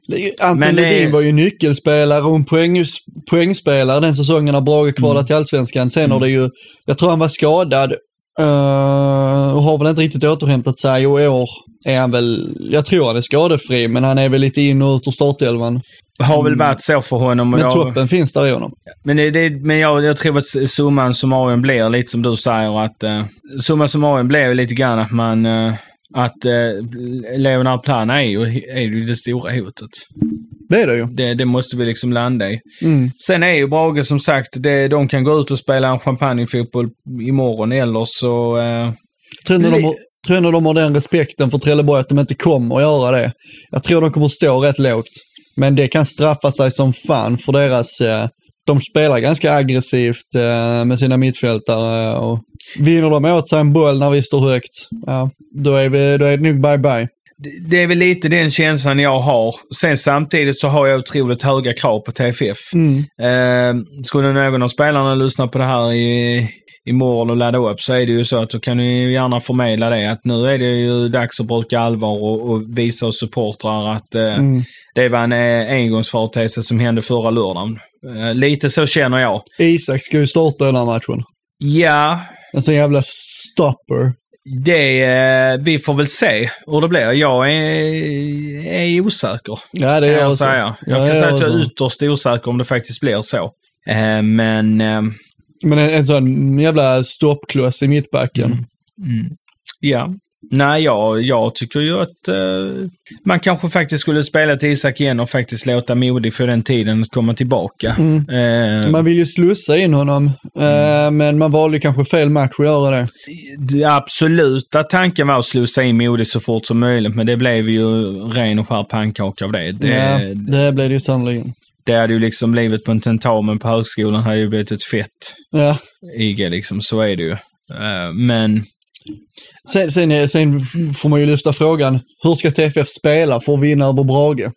Ju- Anton det- Ledin var ju nyckelspelare och en poäng, poängspelare den säsongen när Brage kvalade Mm. till Allsvenskan. Sen har det ju, jag tror han var skadad eh, och har väl inte riktigt återhämtat sig och i år är han väl, jag tror han är skadefri, men han är väl lite in och ut ur startelvan. har väl varit så för honom. Men jag- toppen finns där i honom. Men, det, det, men jag, jag tror att summan summarum blir lite som du säger att uh, summa summarum blir lite grann att man uh, att uh, Leonard Plana är ju, är ju det stora hotet. Det är det ju. Det, det måste vi liksom landa i. Mm. Sen är ju Brage som sagt, det, de kan gå ut och spela en champagnefotboll imorgon eller så... Uh, Tror ändå de har, tror ändå de har den respekten för Trelleborg att de inte kommer att göra det. Jag tror de kommer att stå rätt lågt. Men det kan straffa sig som fan för deras... Eh, de spelar ganska aggressivt eh, med sina mittfältare och vinner de åt sig en boll när vi står högt, ja, då är, vi, då är det nog bye-bye. det- är väl lite den känslan jag har. Sen samtidigt så har jag otroligt höga krav på TFF. Mm. Eh, skulle någon av spelarna lyssna på det här i, imorgon och ladda upp så är det ju så att då kan ni gärna förmedla det att nu är det ju dags att bruka allvar och, och visa oss supportrar att eh, Mm. det var en eh, engångsföreteelse som hände förra lördagen. Eh, lite så känner jag. Isak ska ju starta den här matchen. Ja, En sån jävla stopper. det, eh, vi får väl se hur det blir. Jag är, är osäker. Ja, det är jag också. säga. Jag Ja, kan säga att jag är ytterst osäker om det faktiskt blir så. Eh, men eh, Men en, en sån jävla stoppkloss i mittbacken. Mm. ja. Nej, jag, jag tycker ju att eh, man kanske faktiskt skulle spela till Isak igen och faktiskt låta Modig för den tiden att komma tillbaka. Eh, Man vill ju slussa in honom, eh, men man valde kanske fel match att göra det. det absoluta tanken var att slussa in Modig så fort som möjligt, men det blev ju ren och skär pannkaka av det. Det, ja, det blev det ju sannerligen. det hade ju liksom blivit på en tentamen på högskolan, hade ju blivit ett fett Ja. IG liksom, så är det ju. Eh, men Sen, sen, sen får man ju lyfta frågan, hur ska TFF spela för att vinna över Brage?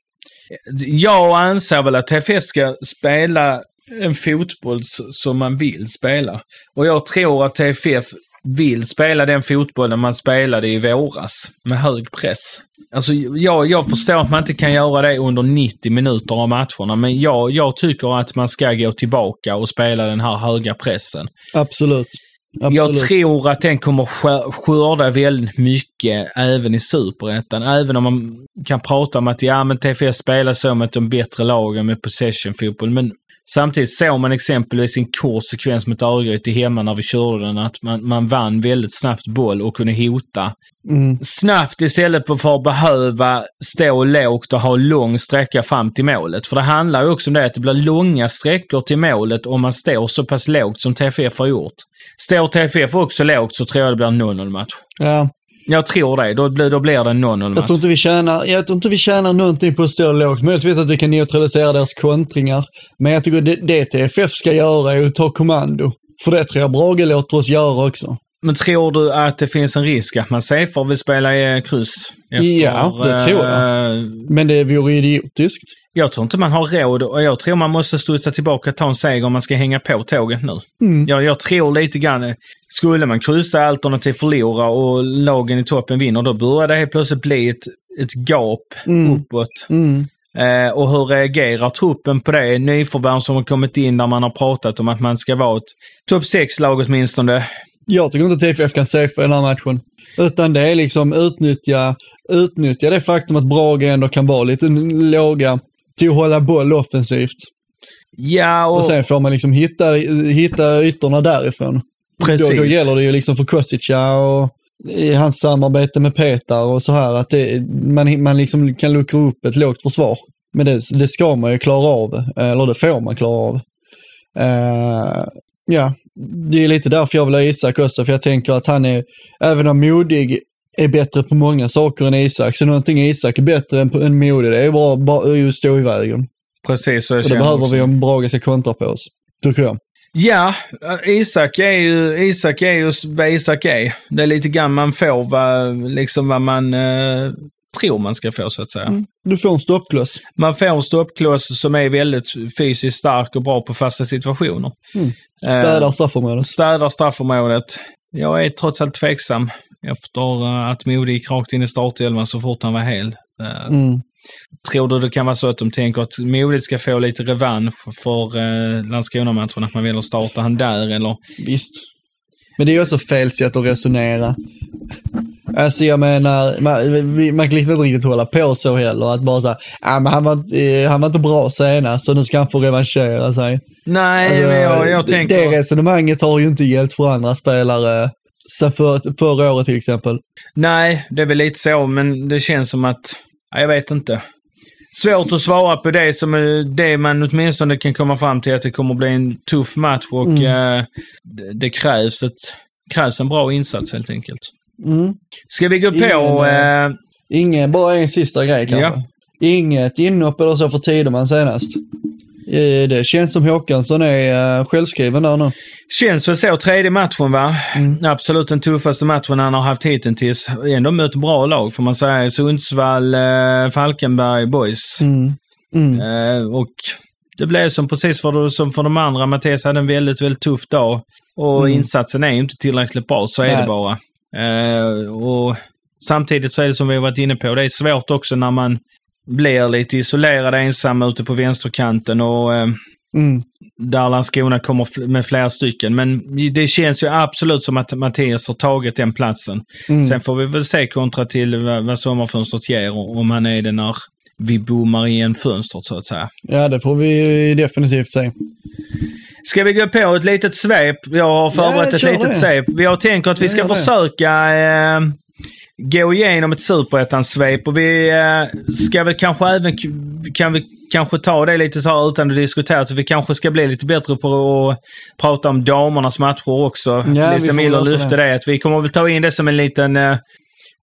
Jag anser väl att TFF ska spela en fotboll som man vill spela. Och jag tror att TFF vill spela den fotbollen man spelade i våras, med hög press. Alltså, jag, jag förstår att man inte kan göra det under 90 minuter av matcherna, men jag, jag tycker att man ska gå tillbaka och spela den här höga pressen. Absolut. Absolut. Jag tror att den kommer skö- skörda väldigt mycket även i superettan. Även om man kan prata om att ja, men TFF spelar så med de bättre lagen med possession-fotboll. Men samtidigt såg man exempelvis en kort sekvens mot Örgryte hemma när vi körde den att man, man vann väldigt snabbt boll och kunde hota. Mm. Snabbt istället för att behöva stå lågt och ha lång sträcka fram till målet. För det handlar ju också om det att det blir långa sträckor till målet om man står så pass lågt som TFF har gjort. Står TFF också lågt så tror jag det blir en 0-0 match. Ja, Jag tror det. Då blir, då blir det en 0-0 jag match. tror inte vi tjänar, jag tror inte vi tjänar någonting på att stå lågt. Möjligtvis att vi kan neutralisera deras kontringar. Men jag tycker det, det TFF ska göra är att ta kommando. För det tror jag Brage låter oss göra också. Men tror du att det finns en risk att man safer vill spela i kryss? Ja, det tror jag. eh, Men det vore idiotiskt. Jag tror inte man har råd och jag tror man måste studsa tillbaka och ta en seger om man ska hänga på tåget nu. Mm. Jag, jag tror lite grann, skulle man kryssa alternativt förlora och lagen i toppen vinner, då börjar det helt plötsligt bli ett, ett gap uppåt. Mm. Eh, och hur reagerar truppen på det? Nyförvärv som har kommit in där man har pratat om att man ska vara ett topp 6-lag åtminstone. jag tycker inte TFF kan safea den här matchen. Utan det är liksom utnyttja, utnyttja det faktum att Brage ändå kan vara lite låga till att hålla boll offensivt. Ja, och... Och sen får man liksom hitta, hitta ytorna därifrån. Precis. Då, då gäller det ju liksom för Kostica och i hans samarbete med Petar och så här att det, man, man liksom kan luckra upp ett lågt försvar. Men det, det ska man ju klara av, eller det får man klara av. Uh, ja, det är lite därför jag vill ha Isak också, för jag tänker att han är, även om modig är bättre på många saker än Isak, så någonting Isak är bättre än, än modig, det är bara, bara just stå i vägen. Precis, så jag Och det behöver också. vi om Brage ska kontra på oss, tycker jag. Ja, Isak är ju Isak är ju vad Isak är. Det är lite grann man får vad, liksom vad man eh, tror man ska få så att säga. Mm. Du får en stoppkloss. Man får en stoppkloss som är väldigt fysiskt stark och bra på fasta situationer. Mm. Eh, Städar straffområdet. städar straffområdet. Jag är trots allt tveksam efter eh, att Mode gick rakt in i startelvan så fort han var hel. Eh, Mm. Tror du det kan vara så att de tänker att Modigt ska få lite revansch för eh, Landskrona-matchen, att man vill starta han där eller? Visst. Men det är ju också fel sätt att resonera. Alltså jag menar, man, man kan liksom inte riktigt hålla på så heller. Att bara säga, ah, men han var, inte, eh, han var inte bra senast så nu ska han få revanschera sig. Nej, Alltså, men jag, jag tänker... Det resonemanget har ju inte gällt för andra spelare sen för, förra året till exempel. Nej, det är väl lite så, men det känns som att... ja, Jag vet inte. Svårt att svara på det som är det man åtminstone kan komma fram till att det kommer att bli en tuff match och eh, det, krävs, ett, krävs en bra insats helt enkelt. Mm. Ska vi gå på... Ingen, Eh, Ingen, bara en sista grej kanske. Ja. Inget inhopp eller så för Tideman senast. Det känns som Håkansson är eh, självskriven där nu. Känns väl så. Tredje matchen va? Absolut den tuffaste matchen han har haft hittills. Ändå mött bra lag får man säga. Sundsvall, eh, Falkenberg, Boys. Mm. Mm. Eh, och det blev som precis för, som för de andra. Mattias hade en väldigt, väldigt tuff dag. Och insatsen är inte tillräckligt bra, så är Nej. det bara. Och samtidigt så är det som vi varit inne på, det är svårt också när man blir lite isolerad ensam ute på vänsterkanten och eh, Mm. där Landskrona kommer med flera stycken. Men det känns ju absolut som att Mattias har tagit den platsen. Mm. Sen får vi väl se kontra till vad, sommarfönstret ger och om han är det när vi bommar igen fönstret så att säga. Ja, det får vi definitivt se. Ska vi gå på ett litet svep? Jag har förberett Ja, ett litet det. svep. Jag tänker att vi ska försöka eh, gå igenom ett superettan-svep och vi eh, ska väl kanske även kan vi kanske ta det lite så här utan att diskutera. Så vi kanske ska bli lite bättre på att prata om damernas matcher också. vi Lisa Miller lyfte det. det. Att vi kommer väl ta in det som en liten, eh,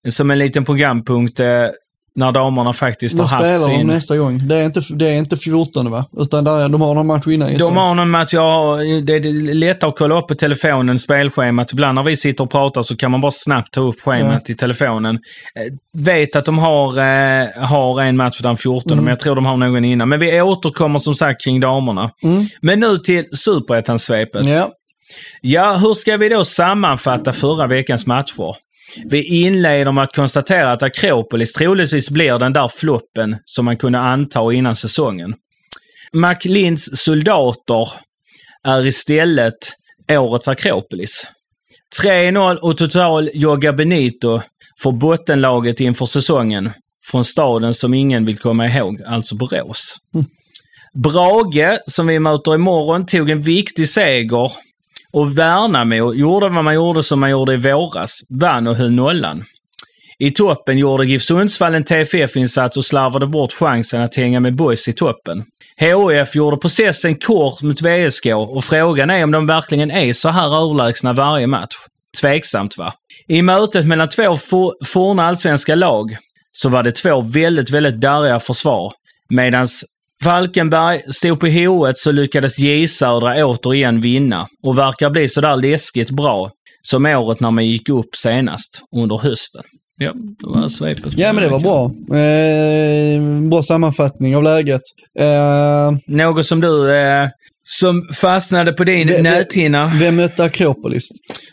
som en liten programpunkt eh, när damerna faktiskt Då har haft spelar de sin... nästa gång. Det är inte, det är inte 14 va? Utan där, de har någon match innan. De har någon match, har, det är lättare att kolla upp på telefonen, spelschemat. Ibland när vi sitter och pratar så kan man bara snabbt ta upp schemat i telefonen. Eh, vet att de har, eh, har en match den 14, men jag tror de har någon innan. Men vi återkommer som sagt kring damerna. Men nu till superettan-svepet. Ja. Ja, hur ska vi då sammanfatta förra veckans matcher? Vi inleder med att konstatera att Akropolis troligtvis blir den där floppen som man kunde anta innan säsongen. McLinds soldater är istället årets Akropolis. 3-0 och total Joga Benito för bottenlaget inför säsongen från staden som ingen vill komma ihåg, alltså Borås. Brage, som vi möter imorgon, tog en viktig seger och Värnamo gjorde vad man gjorde som man gjorde i våras, vann och höll nollan. I toppen gjorde GIF Sundsvall en TFF-insats och slarvade bort chansen att hänga med boys i toppen. HIF gjorde processen kort mot VSK och frågan är om de verkligen är så här överlägsna varje match. Tveksamt va? I mötet mellan två for, forna allsvenska lag så var det två väldigt, väldigt darriga försvar. Medans Falkenberg stod på H1 så lyckades J Södra återigen vinna och verkar bli sådär läskigt bra som året när man gick upp senast under hösten. Ja, det var svepet. ja, men det var bra. Eh, bra sammanfattning av läget. Eh, Något som du, eh, som fastnade på din näthinna. vem mötte Akropolis?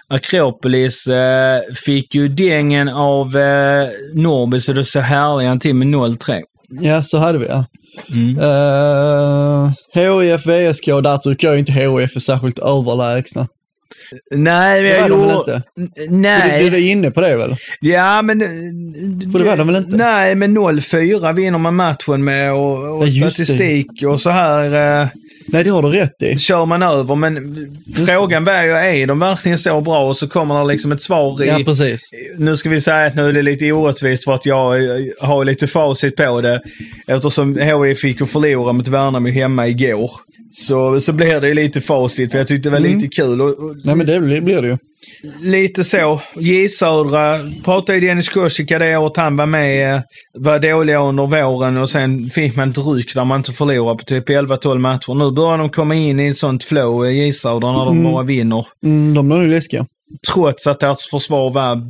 Akropolis eh, fick ju dängen av eh, Norrby så det så härliga till med 0-3. Ja, så hade vi ja. Mm. Eh, HIF, VSK, där tycker jag inte HIF är särskilt överlägsna. Nej, men jag gjorde... inte? Du, Nej. du är inne på det väl? Ja, men... För det var de väl inte? Nej, men 0-4 vinner man matchen med och, och Ja, just det. statistik och så här eh, Nej, det har du rätt i. kör man över. Men frågan var ju, är de verkligen så bra? Och så kommer det liksom ett svar i... Ja, precis. nu ska vi säga att nu är det lite orättvist för att jag har lite facit på det. Eftersom HI fick förlora mot Värnamo hemma igår. Så, så blir det ju lite facit, för jag tyckte det var Mm. lite kul. Och, och, Nej, men det blir, blir det ju. Lite så. J Södra pratade ju Dennis Korsika det året han var med. eh, Var dåliga under våren och sen fick man ett ryck där man inte förlorade på typ 11-12 matcher. Nu börjar de komma in i ett sånt flow, eh, J Södra, när de bara vinner. Mm, de är nog läskiga. Trots att deras försvar var,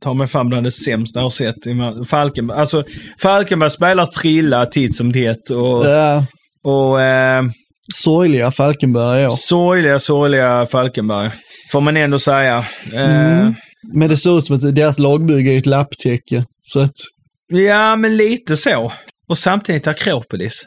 ta mig fan bland det sämsta jag har sett. i Falkenberg, alltså, Falkenberg spelar trilla titt som tätt och, Ja, och eh, sorgliga Falkenberg i år. sorgliga, sorgliga Falkenberg. Får man ändå säga. Eh, Mm. Men det ser ut som att deras lagbygge är ett lapptäcke. Så att, Ja, men lite så. Och samtidigt Akropolis.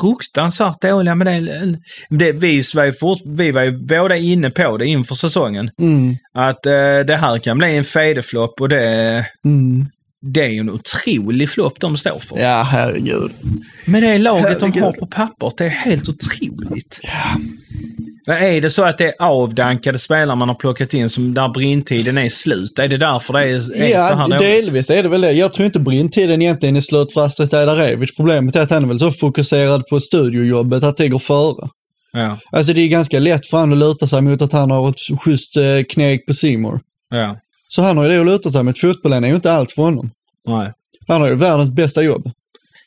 Fruktansvärt dåliga med det. det vi, var ju fort, vi var ju båda inne på det inför säsongen. mm, Att eh, det här kan bli en fejdeflopp och det, mm. Det är ju en otrolig flopp de står för. Ja, herregud. Men det laget de Herregud. har på pappret, det är helt otroligt. Men är det så att det är avdankade spelare man har plockat in som där brintiden är slut? Är det därför det är, är så här Ja, delvis är det väl det. Jag tror inte brintiden egentligen är slut för Astrid Ajdarevic. Problemet är att han är väl så fokuserad på studiojobbet att det går före. Ja, Alltså det är ganska lätt för han att luta sig mot att han har ett schysst eh, kneg på Simor. ja, Så han har ju det att luta sig mot. Fotbollen är ju inte allt för honom. nej. Han har ju världens bästa jobb.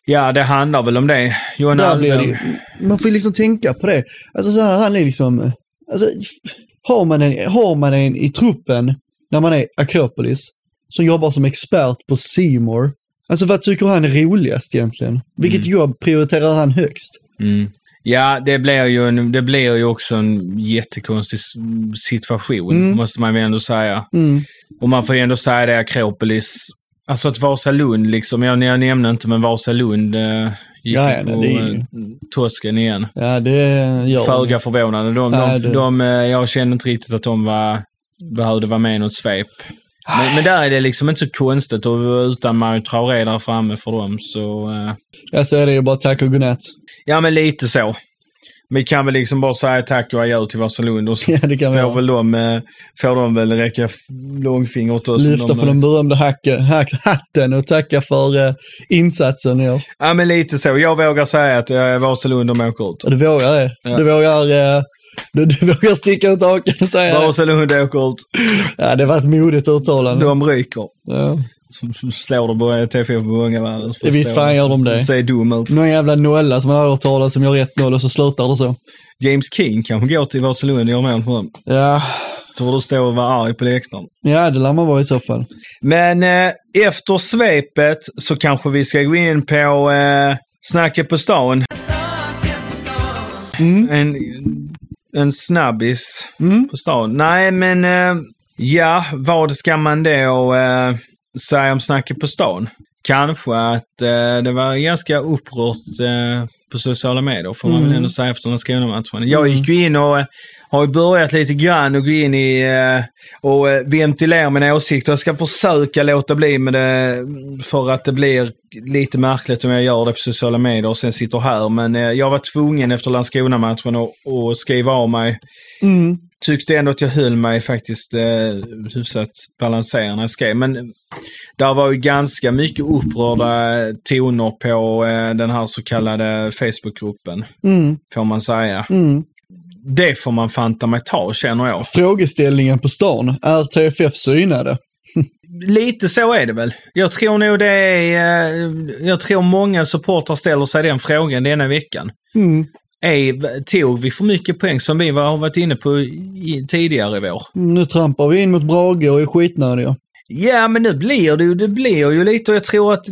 Ja, det handlar väl om det. Johan Där blir det man får ju liksom tänka på det. Alltså så här, han är liksom, alltså har man en, har man en i truppen när man är Akropolis som jobbar som expert på Simor. Alltså vad tycker han är roligast egentligen? Vilket jobb prioriterar han högst? Mm. Ja, det blir, ju en, det blir ju också en jättekonstig situation, Mm. måste man väl ändå säga. Mm. Och man får ju ändå säga det, Akropolis. Alltså att Vasalund liksom, jag, jag nämnde inte, men Vasalund eh, gick Ja, ja, på det är ju- eh, Tosken igen. Ja, det gör Föga förvånande. De, Nej, de, det- de, eh, jag kände inte riktigt att de var, behövde vara med i något svep. Men, men där är det liksom inte så konstigt och utan Mario Traoré där framme för dem så... eh, Ja, så är det ju bara tack och godnatt. Ja, men lite så. Vi kan väl liksom bara säga tack och adjö till Vasalund och så Ja, det kan vi får, väl de, eh, får de väl räcka långfinger åt oss. Lyfta de, på den berömda hacke, hack, hatten och tacka för eh, insatsen i år. Ja, men lite så. Jag vågar säga att eh, Vasalund de åker ut. Du vågar det. Ja. Du vågar, eh, du, du vågar sticka ut hakan och säga det. Vasalund åker ut. Ja, det var ett modigt uttalande. De ryker. Ja. Slår de på TFF på många Ja, visst fan gör de det. Ser dum ut. Någon jävla nolla som man har hört talas om gör 1-0 och så slutar det så. James King kanske går till Vasalund och gör mål på dem. Ja, Tror du står och vara arg på läktaren. ja det lär man vara i så fall. Men eh, efter svepet så kanske vi ska gå in på eh, snacket på stan. En, en snabbis på stan. Nej, men eh, ja, vad ska man då eh, säga om snacket på stan? Kanske att eh, det var ganska upprört eh, på sociala medier, får man väl ändå säga efter den Skånematchen. Jag gick ju in och eh, har ju börjat lite grann och gå in i eh, och eh, ventilera mina åsikter. Jag ska försöka låta bli med det för att det blir lite märkligt om jag gör det på sociala medier och sen sitter här. Men jag var tvungen efter Landskrona-matchen att skriva av mig. Tyckte ändå att jag höll mig faktiskt eh, hyfsat balanserad när jag skrev. Men där var ju ganska mycket upprörda toner på eh, den här så kallade Facebookgruppen, Mm, får man säga. mm. Det får man fanta mig ta, känner jag. Frågeställningen på stan, är TFF synade? Lite så är det väl. Jag tror nog det är... eh, Jag tror många supportrar ställer sig den frågan denna veckan. Mm. Är, tog vi för mycket poäng som vi har varit inne på i, tidigare i vår? Nu trampar vi in mot Brage och är skitnödiga. Ja, men nu blir det ju, det blir ju lite och jag tror att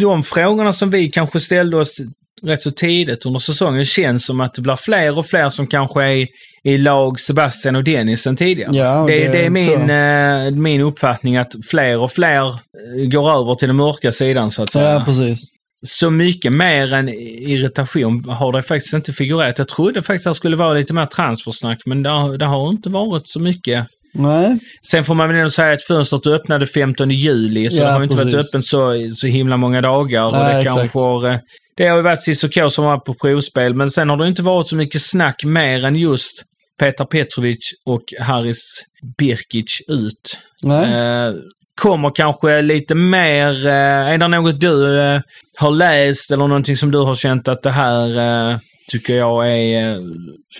de frågorna som vi kanske ställde oss rätt så tidigt under säsongen känns som att det blir fler och fler som kanske är i lag Sebastian och Dennis än tidigare. Ja, det, det det är min, eh, min uppfattning att fler och fler eh, går över till den mörka sidan så att säga. Ja, precis. Så mycket mer än irritation har det faktiskt inte figurerat. Jag trodde faktiskt att det skulle vara lite mer transfersnack, men det har, det har inte varit så mycket. Nej. Sen får man väl ändå säga att fönstret öppnade 15 juli, så Ja, det har inte varit precis. öppen så, så himla många dagar. och Nej, det exakt. kanske det har ju varit Cissoko som var på provspel, men sen har det inte varit så mycket snack mer än just Petar Petrovic och Haris Birkic ut. Eh, kommer kanske lite mer, eh, är det något du eh, har läst eller någonting som du har känt att det här eh, tycker jag är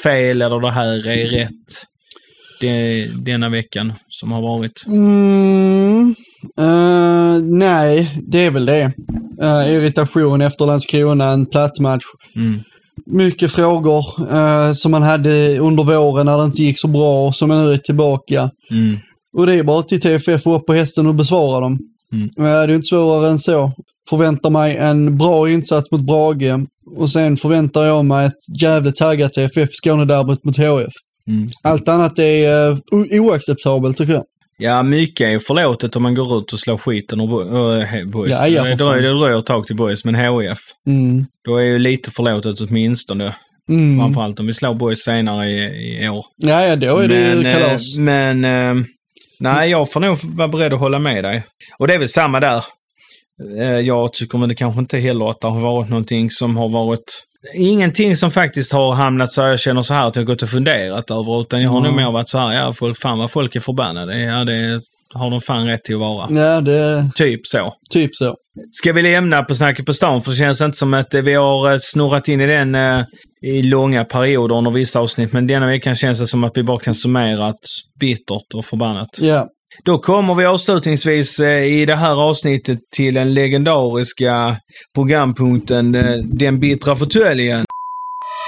fel eller det här är rätt? Det, denna veckan som har varit. Mm, eh, nej, det är väl det. Eh, irritation efter Landskrona, en platt match. Mm. Mycket frågor eh, som man hade under våren när det inte gick så bra och som nu är tillbaka. Mm. Och det är bara till TFF och upp på hästen och besvara dem. Mm. Eh, det är inte svårare än så. Förväntar mig en bra insats mot Brage och sen förväntar jag mig ett jävligt taggat TFF Skånederbyt mot HF. Mm. Allt annat är o- oacceptabelt tycker jag. Ja, mycket är förlåtet om man går ut och slår skiten ur Bo- äh, Boys. Ja, det, dröjer, ett tag till Boys, men HIF, Mm. då är ju lite förlåtet åtminstone. Mm. Framförallt om vi slår Boys senare i, i år. Ja, ja, då är det ju eh, kalas. men eh, nej, jag får nog vara beredd att hålla med dig. Och det är väl samma där. Eh, jag tycker men det kanske inte heller att det har varit någonting som har varit Ingenting som faktiskt har hamnat så jag känner så här att jag gått och funderat över, utan jag har nog mer varit så här, ja, folk, fan vad folk är förbannade. Ja, det har de fan rätt till att vara. Ja, det Typ så. typ så. Ska vi lämna på snacket på stan? För det känns inte som att eh, vi har eh, snurrat in i den eh, i långa perioder under vissa avsnitt. Men denna veckan känns det som att vi bara kan summera att bittert och förbannat. Ja. Då kommer vi avslutningsvis eh, i det här avsnittet till den legendariska programpunkten eh, Den bittra fåtöljen.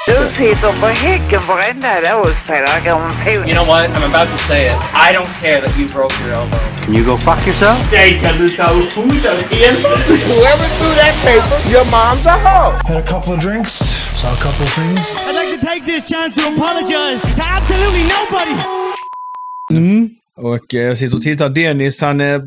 Du sitter på häcken varenda dag och spelar grammofon. You know what? I'm about to say it. I don't care that you broke your elbow. Can you go fuck yourself? Jay because it's so food. Whoever threw that paper, your mom's a hoe. Had a couple of drinks, saw a couple of things. I'd like to take this chance to apologize to absolutely nobody. Mm-hmm. Och eh, jag sitter och tittar. Dennis, han eh,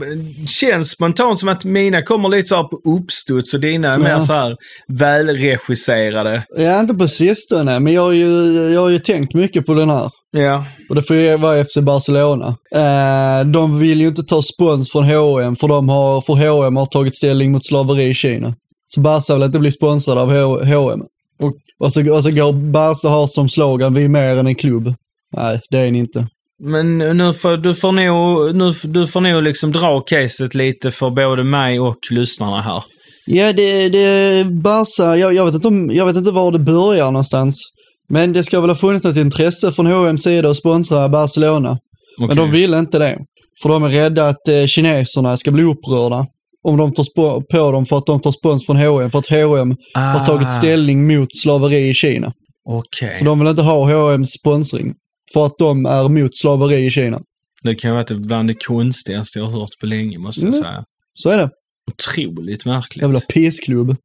känns spontant som att mina kommer lite så här på uppstuds och dina är mer Ja. så här välregisserade. ja, inte på sistone, men jag har, ju, jag har ju tänkt mycket på den här. Ja. Och det får ju vara FC Barcelona. Eh, de vill ju inte ta spons från H&M för de har, för H&M har tagit ställning mot slaveri i Kina. Så Barca vill inte bli sponsrad av H&M. Och, och, så, och så går Barca har som slogan, vi är mer än en klubb. Nej, det är ni inte. Men nu får du får nog, nu, du får nog liksom dra caset lite för både mig och lyssnarna här. Ja, det, det Barca, jag, jag, vet inte om, jag vet inte var det börjar någonstans. Men det ska väl ha funnits ett intresse från H&M's sida att sponsra Barcelona. Men Okej. de vill inte det. För de är rädda att eh, kineserna ska bli upprörda. Om de tar på dem för att de tar spons från H&M för att H&M har Ah. tagit ställning mot slaveri i Kina. Okej. Så de vill inte ha H&M's sponsring. För att de är mot slaveri i Kina. Det kan vara bland det konstigaste jag har hört på länge, måste jag Mm. säga. Så är det. Otroligt märkligt. Jävla pissklubb.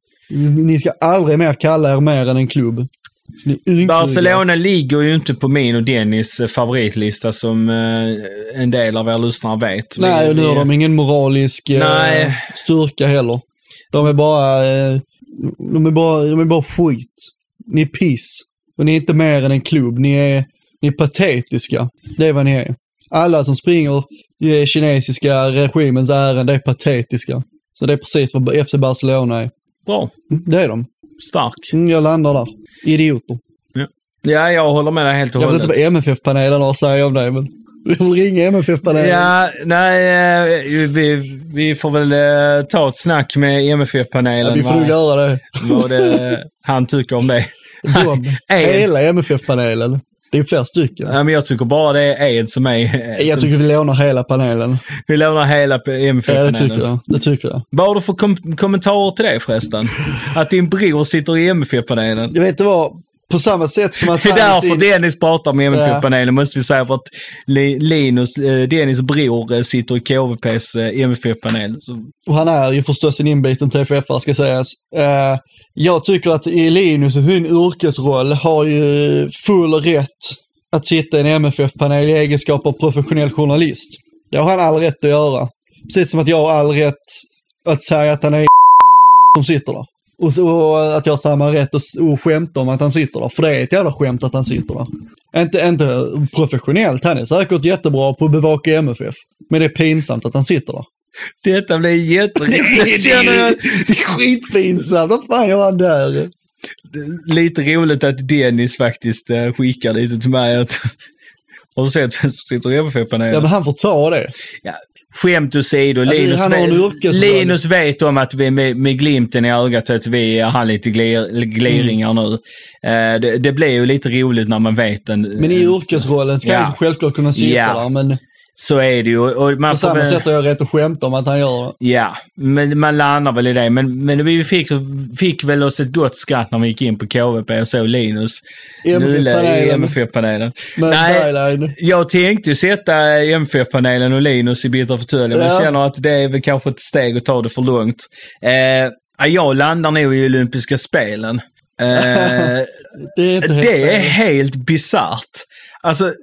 Ni ska aldrig mer kalla er mer än en klubb. Barcelona ligger ju inte på min och Dennis eh, favoritlista som eh, en del av er lyssnare vet. Nej, och nu har de ingen moralisk eh, styrka heller. De är bara, eh, de är bara, de är bara skit. Ni är piss. Och ni är inte mer än en klubb. Ni är, ni är patetiska. Det är vad ni är. Alla som springer i kinesiska regimens ärenden, det är patetiska. Så det är precis vad FC Barcelona är. Bra. Det är de. Stark. Mm, Jag landar där. Idioter. Ja, jag håller med dig helt och Jag vet hållet. inte vad MFF-panelen har att säga om det, men vi får ringa MFF-panelen. Ja, nej, eh, vi, vi får väl eh, ta ett snack med MFF-panelen. Ja, vi får nog göra det. Vad han tycker om det. De, hela MFF-panelen. Det är fler stycken. Ja, men jag tycker bara det är Ed som är... eh, Jag som, tycker vi lånar hela panelen. Vi lånar hela Ja, det MFF-panelen. tycker jag. Det tycker jag. Vad har du för kom- kommentarer till det förresten? Att din bror sitter i MFF-panelen? Jag vet inte vad, på samma sätt som att Det är i därför sin- Dennis pratar om MFF-panelen, måste vi säga. För att Li- Linus, eh, Dennis bror, eh, sitter i KVPs eh, MFF-panel. Och han är ju förstås en inbiten TFF ska sägas. Jag tycker att Linus i sin yrkesroll har ju full rätt att sitta i en MFF-panel i egenskap av professionell journalist. Det har han all rätt att göra. Precis som att jag har all rätt att säga att han är som sitter där. Och, så, att jag har samma rätt att, och skämta om att han sitter där. För det är ett jävla skämt att han sitter där. Inte, inte professionellt, han är säkert jättebra på att bevaka MFF. Men det är pinsamt att han sitter där. Detta blir jätteroligt. Det är, det är skitpinsamt, vad fan gör han där? Lite roligt att Dennis faktiskt eh, skickar lite till mig att har du sett vem som sitter i MFF-panelen? Ja, men han får ta det. Ja, skämt åsido, Alltså, Linus, han vet. Linus vet om att vi med, med glimten i ögat att vi har lite glir, gliringar nu. Eh, det, det blir ju lite roligt när man vet en... Men i en- yrkesrollen ska Ja. han självklart kunna sitta Ja. där, men Så är det ju. Och man på samma väl- sätt har jag rätt att skämta om att han gör det. Ja, men man landar väl i det. Men, men vi fick, fick väl oss ett gott skratt när vi gick in på KVP och såg Linus Nulle i MFF-panelen. Nej, jag tänkte ju sätta MFF-panelen och Linus i Bitter Fåtölj, men Ja. känner att det är väl kanske ett steg att ta det för långt. Eh, jag landar nog i olympiska spelen. Eh, Det är helt det är helt bisarrt. Alltså,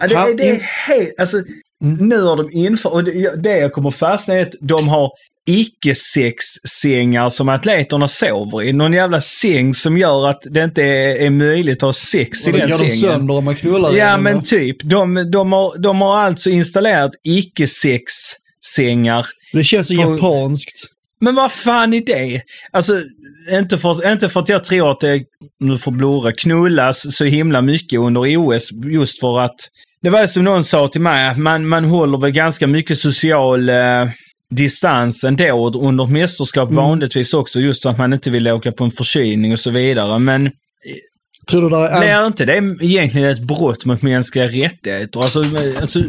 ja, det, det är helt... Alltså, nu har de infört... Och det, det jag kommer fastna i är att de har icke-sex-sängar som atleterna sover i. Någon jävla säng som gör att det inte är, är möjligt att ha sex i Och då den gör de sängen. sönder om man knullar Ja, den, men typ. De, de, har, de har alltså installerat icke-sex-sängar. Det känns så på- japanskt. Men vad fan är det? Alltså, inte för, inte för att jag tror att det, nu får blurra, knullas så himla mycket under OS just för att det var som någon sa till mig, att man, man håller väl ganska mycket social eh, distans ändå under mästerskap Mm. vanligtvis också just så att man inte vill åka på en förkylning och så vidare. Men Tror du där är... blir inte det egentligen ett brott mot mänskliga rättigheter? Alltså, alltså,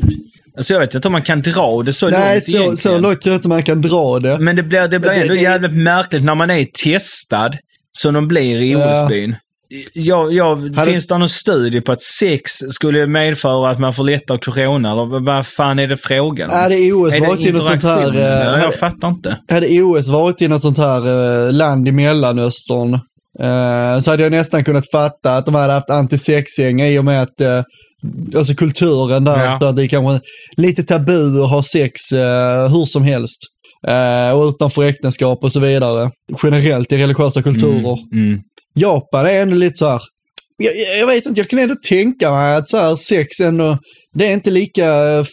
alltså jag vet inte om man kan dra det så Nej, långt så, egentligen. så långt tror jag inte man kan dra det. Men det blir, det blir Men det- ändå det- jävligt märkligt när man är testad, som de blir i Ja. OS-byn. Jag, jag, Hade- Finns det någon studie på att sex skulle medföra att man får lättare corona? Eller vad- fan är det frågan om? Hade OS är det varit i något sånt här... eh, Ja, hade- jag fattar inte. Hade OS varit i något sånt här eh, land i Mellanöstern eh, så hade jag nästan kunnat fatta att de hade haft antisexgänga i och med att eh, Alltså kulturen där, Ja. att det är kanske lite tabu att ha sex eh, hur som helst. Eh, och utanför äktenskap och så vidare. Generellt i religiösa kulturer. Mm. Japan är ändå lite så här. Jag, jag vet inte, jag kan ändå tänka mig att så här, sex ändå, det är inte lika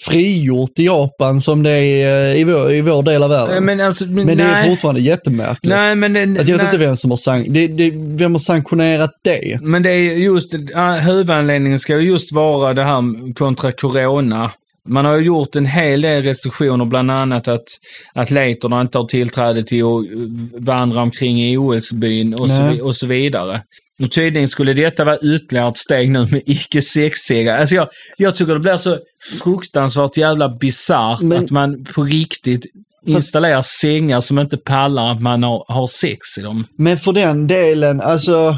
frigjort i Japan som det är eh, i vår, i vår del av världen. Men, alltså, men, Men det är nej. fortfarande jättemärkligt. Nej, men det, Alltså jag vet nej. inte vem som har, sank- det, det, vem har sanktionerat det. Men det är just, huvudanledningen ska ju just vara det här kontra corona. Man har ju gjort en hel del restriktioner, bland annat att atleterna inte har tillträde till att eh, vandra omkring i OS-byn och, så, och så vidare. Och tydligen skulle detta vara ytterligare ett steg nu med icke-sexsegare. Alltså jag, jag tycker det blir så fruktansvärt jävla bisarrt att man på riktigt installerar sängar som inte pallar att man har, har sex i dem. Men för den delen, alltså...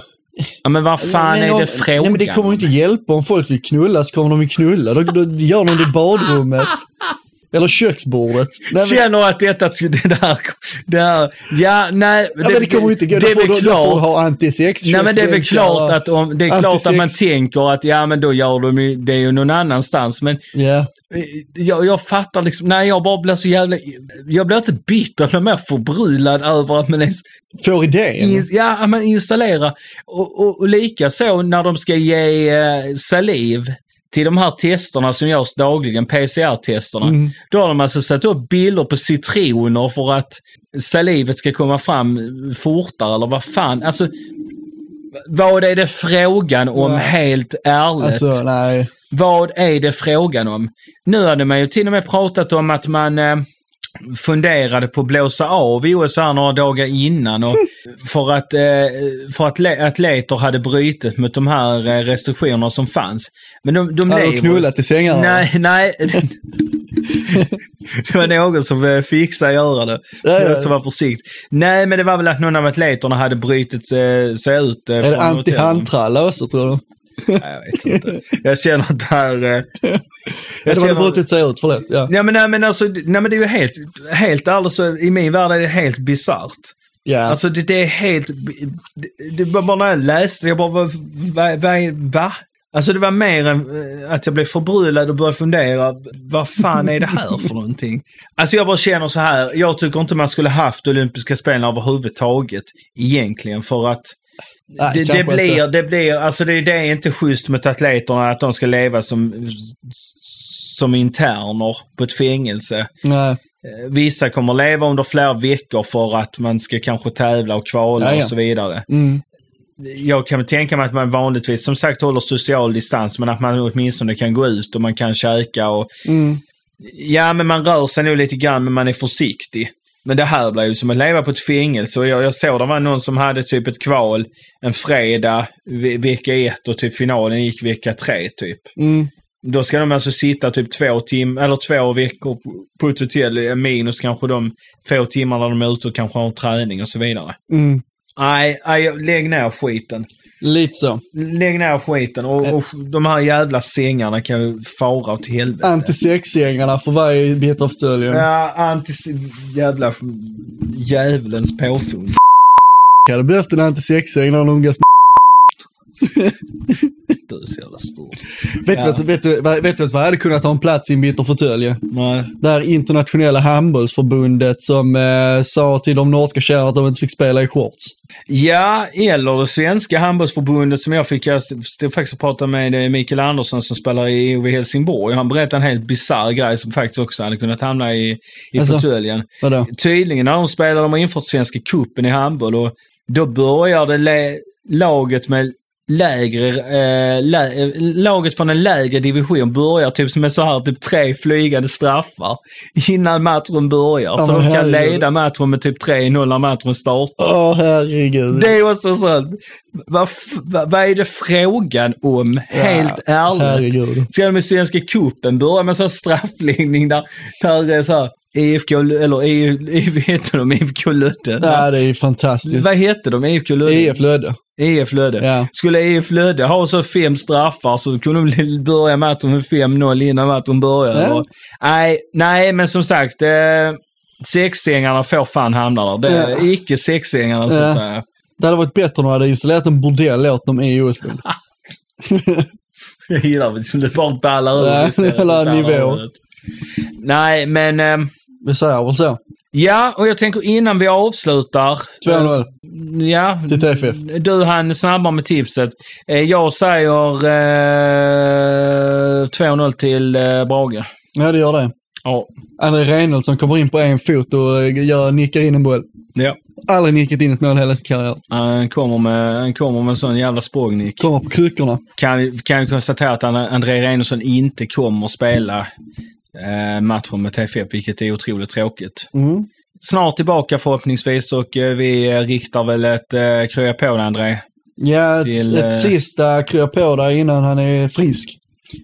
Ja, men vad fan men är det frågan Nej men det kommer om? inte hjälpa om folk vill knulla så kommer de ju knulla. Då, då gör de det i badrummet. Eller köksbordet. Nej, Känner att detta, det där, det här, ja, nej. ja, men det kommer ju inte gå. Det Då är får, väl får du klart. ha antisex Nej men det är väl klart att om, det är klart att man tänker att ja men då gör de ju, det är ju någon annanstans. Men eh, jag, jag fattar liksom, nej jag bara blir så jävla, jag blir inte bitter, jag blir mer förbryllad över att man ens Får idén. in, ja, man installerar. Och, och, och lika så när de ska ge eh, saliv till de här testerna som görs dagligen, PCR-testerna. Mm. Då har de alltså satt upp bilder på citroner för att salivet ska komma fram fortare eller vad fan. Alltså, vad är det frågan om Ja. helt ärligt? Alltså, nej. Vad är det frågan om? Nu hade man ju till och med pratat om att man eh, funderade på att blåsa av OS här några dagar innan och för att, eh, för att le- atleter hade brutit mot de här eh, restriktionerna som fanns. Men de, de lever- knullat i sängarna? Nej, nej. det var någon som eh, fixade att göra det. Ja, ja. Så var försiktig. Nej, men det var väl att någon av atleterna hade brutit sig ut. Är det anti-handtralla också tror du? Nej, jag vet inte. Jag känner att det här... eh, Ja, Jag de hade känner- brutit sig ut, förlåt. Ja. Ja men, nej, men alltså, nej, men det är ju helt, helt ärligt så i min värld är det helt bisarrt. Ja. Alltså det, det är helt, det, det var bara när jag läste, jag bara, vad, vad, va? Alltså det var mer än eh, att jag blev förbryllad och började fundera, vad fan är det här för någonting? Alltså jag bara känner så här, jag tycker inte man skulle haft olympiska spelen överhuvudtaget egentligen för att Nej, det, det, blir, inte. det blir, alltså det, det är inte schysst mot atleterna att de ska leva som, som interner på ett fängelse. Nej. Eh, Vissa kommer leva under flera veckor för att man ska kanske tävla och kvala Ja, ja. och så vidare. Mm. Jag kan tänka mig att man vanligtvis som sagt håller social distans men att man åtminstone kan gå ut och man kan käka och Mm. Ja, men man rör sig nog lite grann men man är försiktig. Men det här blir ju som att leva på ett fängelse och jag, jag såg det var någon som hade typ ett kval en fredag ve vecka ett och typ finalen gick vecka tre typ. Mm. Då ska de alltså sitta typ två tim eller två veckor på ett hotell eh, minus kanske de få timmar när de är ute och kanske har träning och så vidare. Mm. Nej, nej, lägg ner skiten. Lite så. Lägg ner skiten och, och de här jävla sängarna kan ju fara åt helvete. Antisexgängarna för varje bit av fåtöljen. Ja, antis... Jävla djävulens påfund. Jag hade behövt en antisexgäng när de umgås Du är så jävla stort. Vet, Ja. vet, vad- vet du vad som hade kunnat ha en plats i en bitter fåtölj? Nej. Det här internationella handbollsförbundet som eh, sa till de norska tjejerna att de inte fick spela i shorts. Ja, eller det svenska handbollsförbundet som jag fick, jag stod faktiskt och pratade med Mikael Andersson som spelar i IOV Helsingborg. Han berättade en helt bisarr grej som faktiskt också hade kunnat hamna i, i Alltså, fåtöljen. Tydligen när de spelar, de har infört Svenska cupen i handboll och då börjar det laget med lägre, eh, lä- eh, laget från en lägre division börjar typ med så här typ tre flygande straffar innan matchen börjar. Ja, så de kan herregud. leda matchen med typ 3-0 när matchen startar. Åh herregud. Det är också så. Vad, vad, vad är det frågan om? Helt ärligt. herregud. Ska de i Svenska cupen börja med så här straffläggning där, där så här IFK, eller I- I- vad heter de? IFK Lödde? Ja, det är ju fantastiskt. Vad hette de? IFK Lödde? EF Lödde. IF Lödde. Ja. Skulle IF Lödde ha så fem straffar så kunde de börja matchen med 5-0 innan matchen började. Ja. Och- Nej, nej, men som sagt. Eh, sexsängarna får fan hamna där. Det är Ja. icke sexsängarna så att säga. Det hade varit bättre om de hade installerat en bordell åt dem i OS-bund. Jag gillar det som det bara ballar ur. Ja, hela Det ballar nivå. ut. Nej, men... ehm, Vi säger väl så. Ja, och jag tänker innan vi avslutar. 2-0 Ja, till TFF. du han snabbare med tipset. Eh, Jag säger eh, 2-0 till eh, Brage. Ja, det gör det. Ja. André Reinholdsson kommer in på en fot och eh, gör, nickar in en boll. ja. Aldrig nickat in ett mål hela sin karriär. Han kommer med, han kommer med en sån jävla språngnick. Kommer på kryckorna. Kan, kan ju konstatera att André- Reinersson inte kommer spela eh, matchen med TFF, vilket är otroligt tråkigt. Mm. Snart tillbaka förhoppningsvis och eh, vi riktar väl ett eh, krya på dig André. Ja, ett, Till, ett eh, sista krya på där innan han är frisk.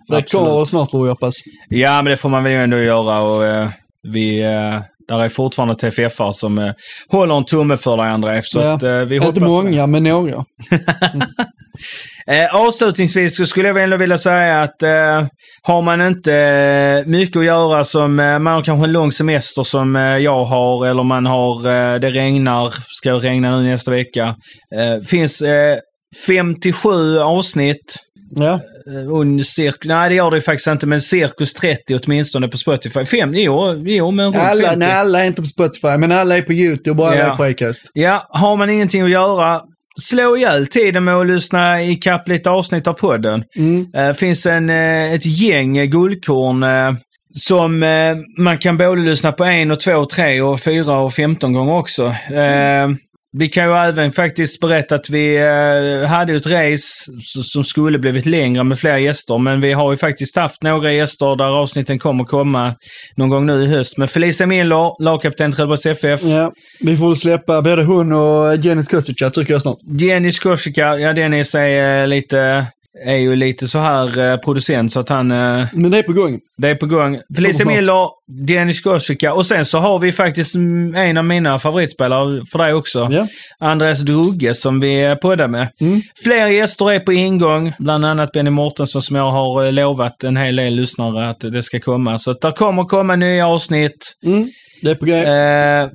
Det kommer snart får vi hoppas. Ja, men det får man väl ändå göra och eh, vi... Eh, där är fortfarande TFF-are som eh, håller en tumme för dig André. Så Ja. att, eh, vi Inte många, men några. Eh, avslutningsvis så skulle jag ändå vilja säga att eh, har man inte eh, mycket att göra som, eh, man har kanske en lång semester som eh, jag har eller man har, eh, det regnar, ska regna nu nästa vecka. Eh, finns eh, 57 avsnitt. Ja. Och cirk, nej det gör det ju faktiskt inte, men cirkus 30 åtminstone på Spotify. Fem, jo, jo men runt Alla, 50. nej, alla är inte på Spotify, men alla är på YouTube och alla Ja. är på Acast. Ja, har man ingenting att göra, slå ihjäl tiden med att lyssna ikapp lite avsnitt av podden. Mm. Det finns en, eh, ett gäng guldkorn eh, som eh, man kan både lyssna på en och två och tre och fyra och femton gånger också. Eh, Vi kan ju även faktiskt berätta att vi eh, hade ett race som skulle blivit längre med fler gäster, men vi har ju faktiskt haft några gäster där avsnitten kommer komma någon gång nu i höst. Med Felicia Miller, lagkapten Trelleborgs FF. Ja, vi får väl släppa både hon och Jenny Skocica tycker jag snart. Jenny Skorsika, ja Dennis är eh, lite, är ju lite så här eh, producent så att han... eh, Men det är på gång. Det är på gång. Felicia. Miller, Dennis Skorsika och sen så har vi faktiskt mm, en av mina favoritspelare för dig också. Ja. Andreas Drugge som vi poddar med. Fler gäster är på ingång, bland annat Benny Mårtensson som jag har eh, lovat en hel del lyssnare att det ska komma. Så att det kommer komma nya avsnitt. Det är på gång. Eh,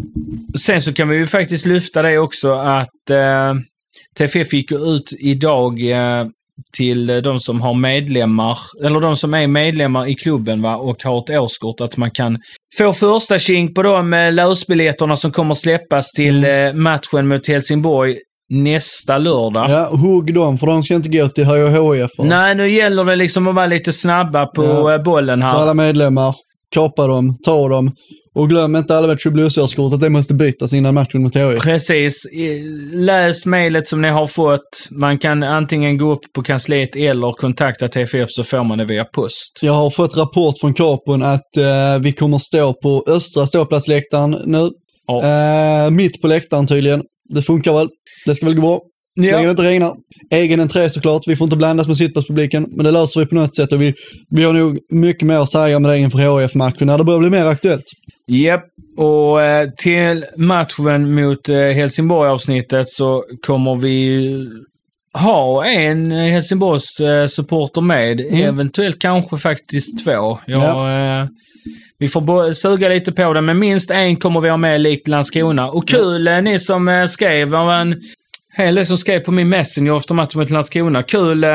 sen så kan vi ju faktiskt lyfta det också att eh, TFF gick ut idag eh, till eh, de som har medlemmar, eller de som är medlemmar i klubben va, och har ett årskort, att man kan få första kink på de lösbiljetterna som kommer släppas till eh, matchen mot Helsingborg nästa lördag. Ja, hugg dem, för de ska inte gå till HIF. Nej, nu gäller det liksom att vara lite snabba på Ja. eh, bollen Så här. alla medlemmar, kapa dem, ta dem. Och glöm inte alla med Triblues-årskortet, det måste bytas innan matchen mot HIF. Precis. Läs mejlet som ni har fått. Man kan antingen gå upp på kansliet eller kontakta TFF så får man det via post. Jag har fått rapport från Capon att eh, vi kommer stå på östra ståplatsläktaren nu. Eh, mitt på läktaren tydligen. Det funkar väl. Det ska väl gå bra. Så Ja. länge det inte regnar. Egen entré såklart. Vi får inte blandas med sittplatspubliken. Men det löser vi på något sätt och vi, vi har nog mycket mer att säga med det inför HIF-matchen när det börjar bli mer aktuellt. Japp, och eh, till matchen mot eh, Helsingborg-avsnittet så kommer vi ha en Helsingborgs eh, supporter med. Mm. Eventuellt kanske faktiskt två. Jag, eh, vi får suga lite på det, men minst en kommer vi ha med likt Landskrona. Och kul eh, ni som skrev. Var en hel del som skrev på min Messenger efter matchen mot Landskrona. Kul,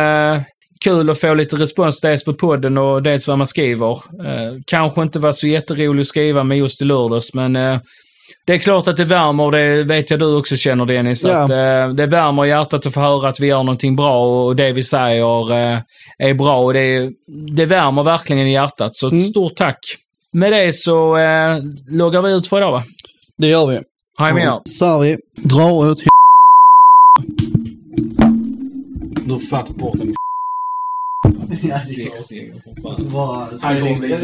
kul att få lite respons dels på podden och dels vad man skriver. Eh, kanske inte var så jätteroligt att skriva med just i lördags, men eh, det är klart att det värmer och det vet jag du också känner Dennis. Ja. Att, eh, det värmer i hjärtat att få höra att vi gör någonting bra och det vi säger eh, är bra. Och det, det värmer verkligen i hjärtat. Så ett Mm. stort tack. Med det så eh, loggar vi ut för idag va? Det gör vi. Hej med er. Sarvi drar åt Du fattar bort den. Sexig. Han kommer bli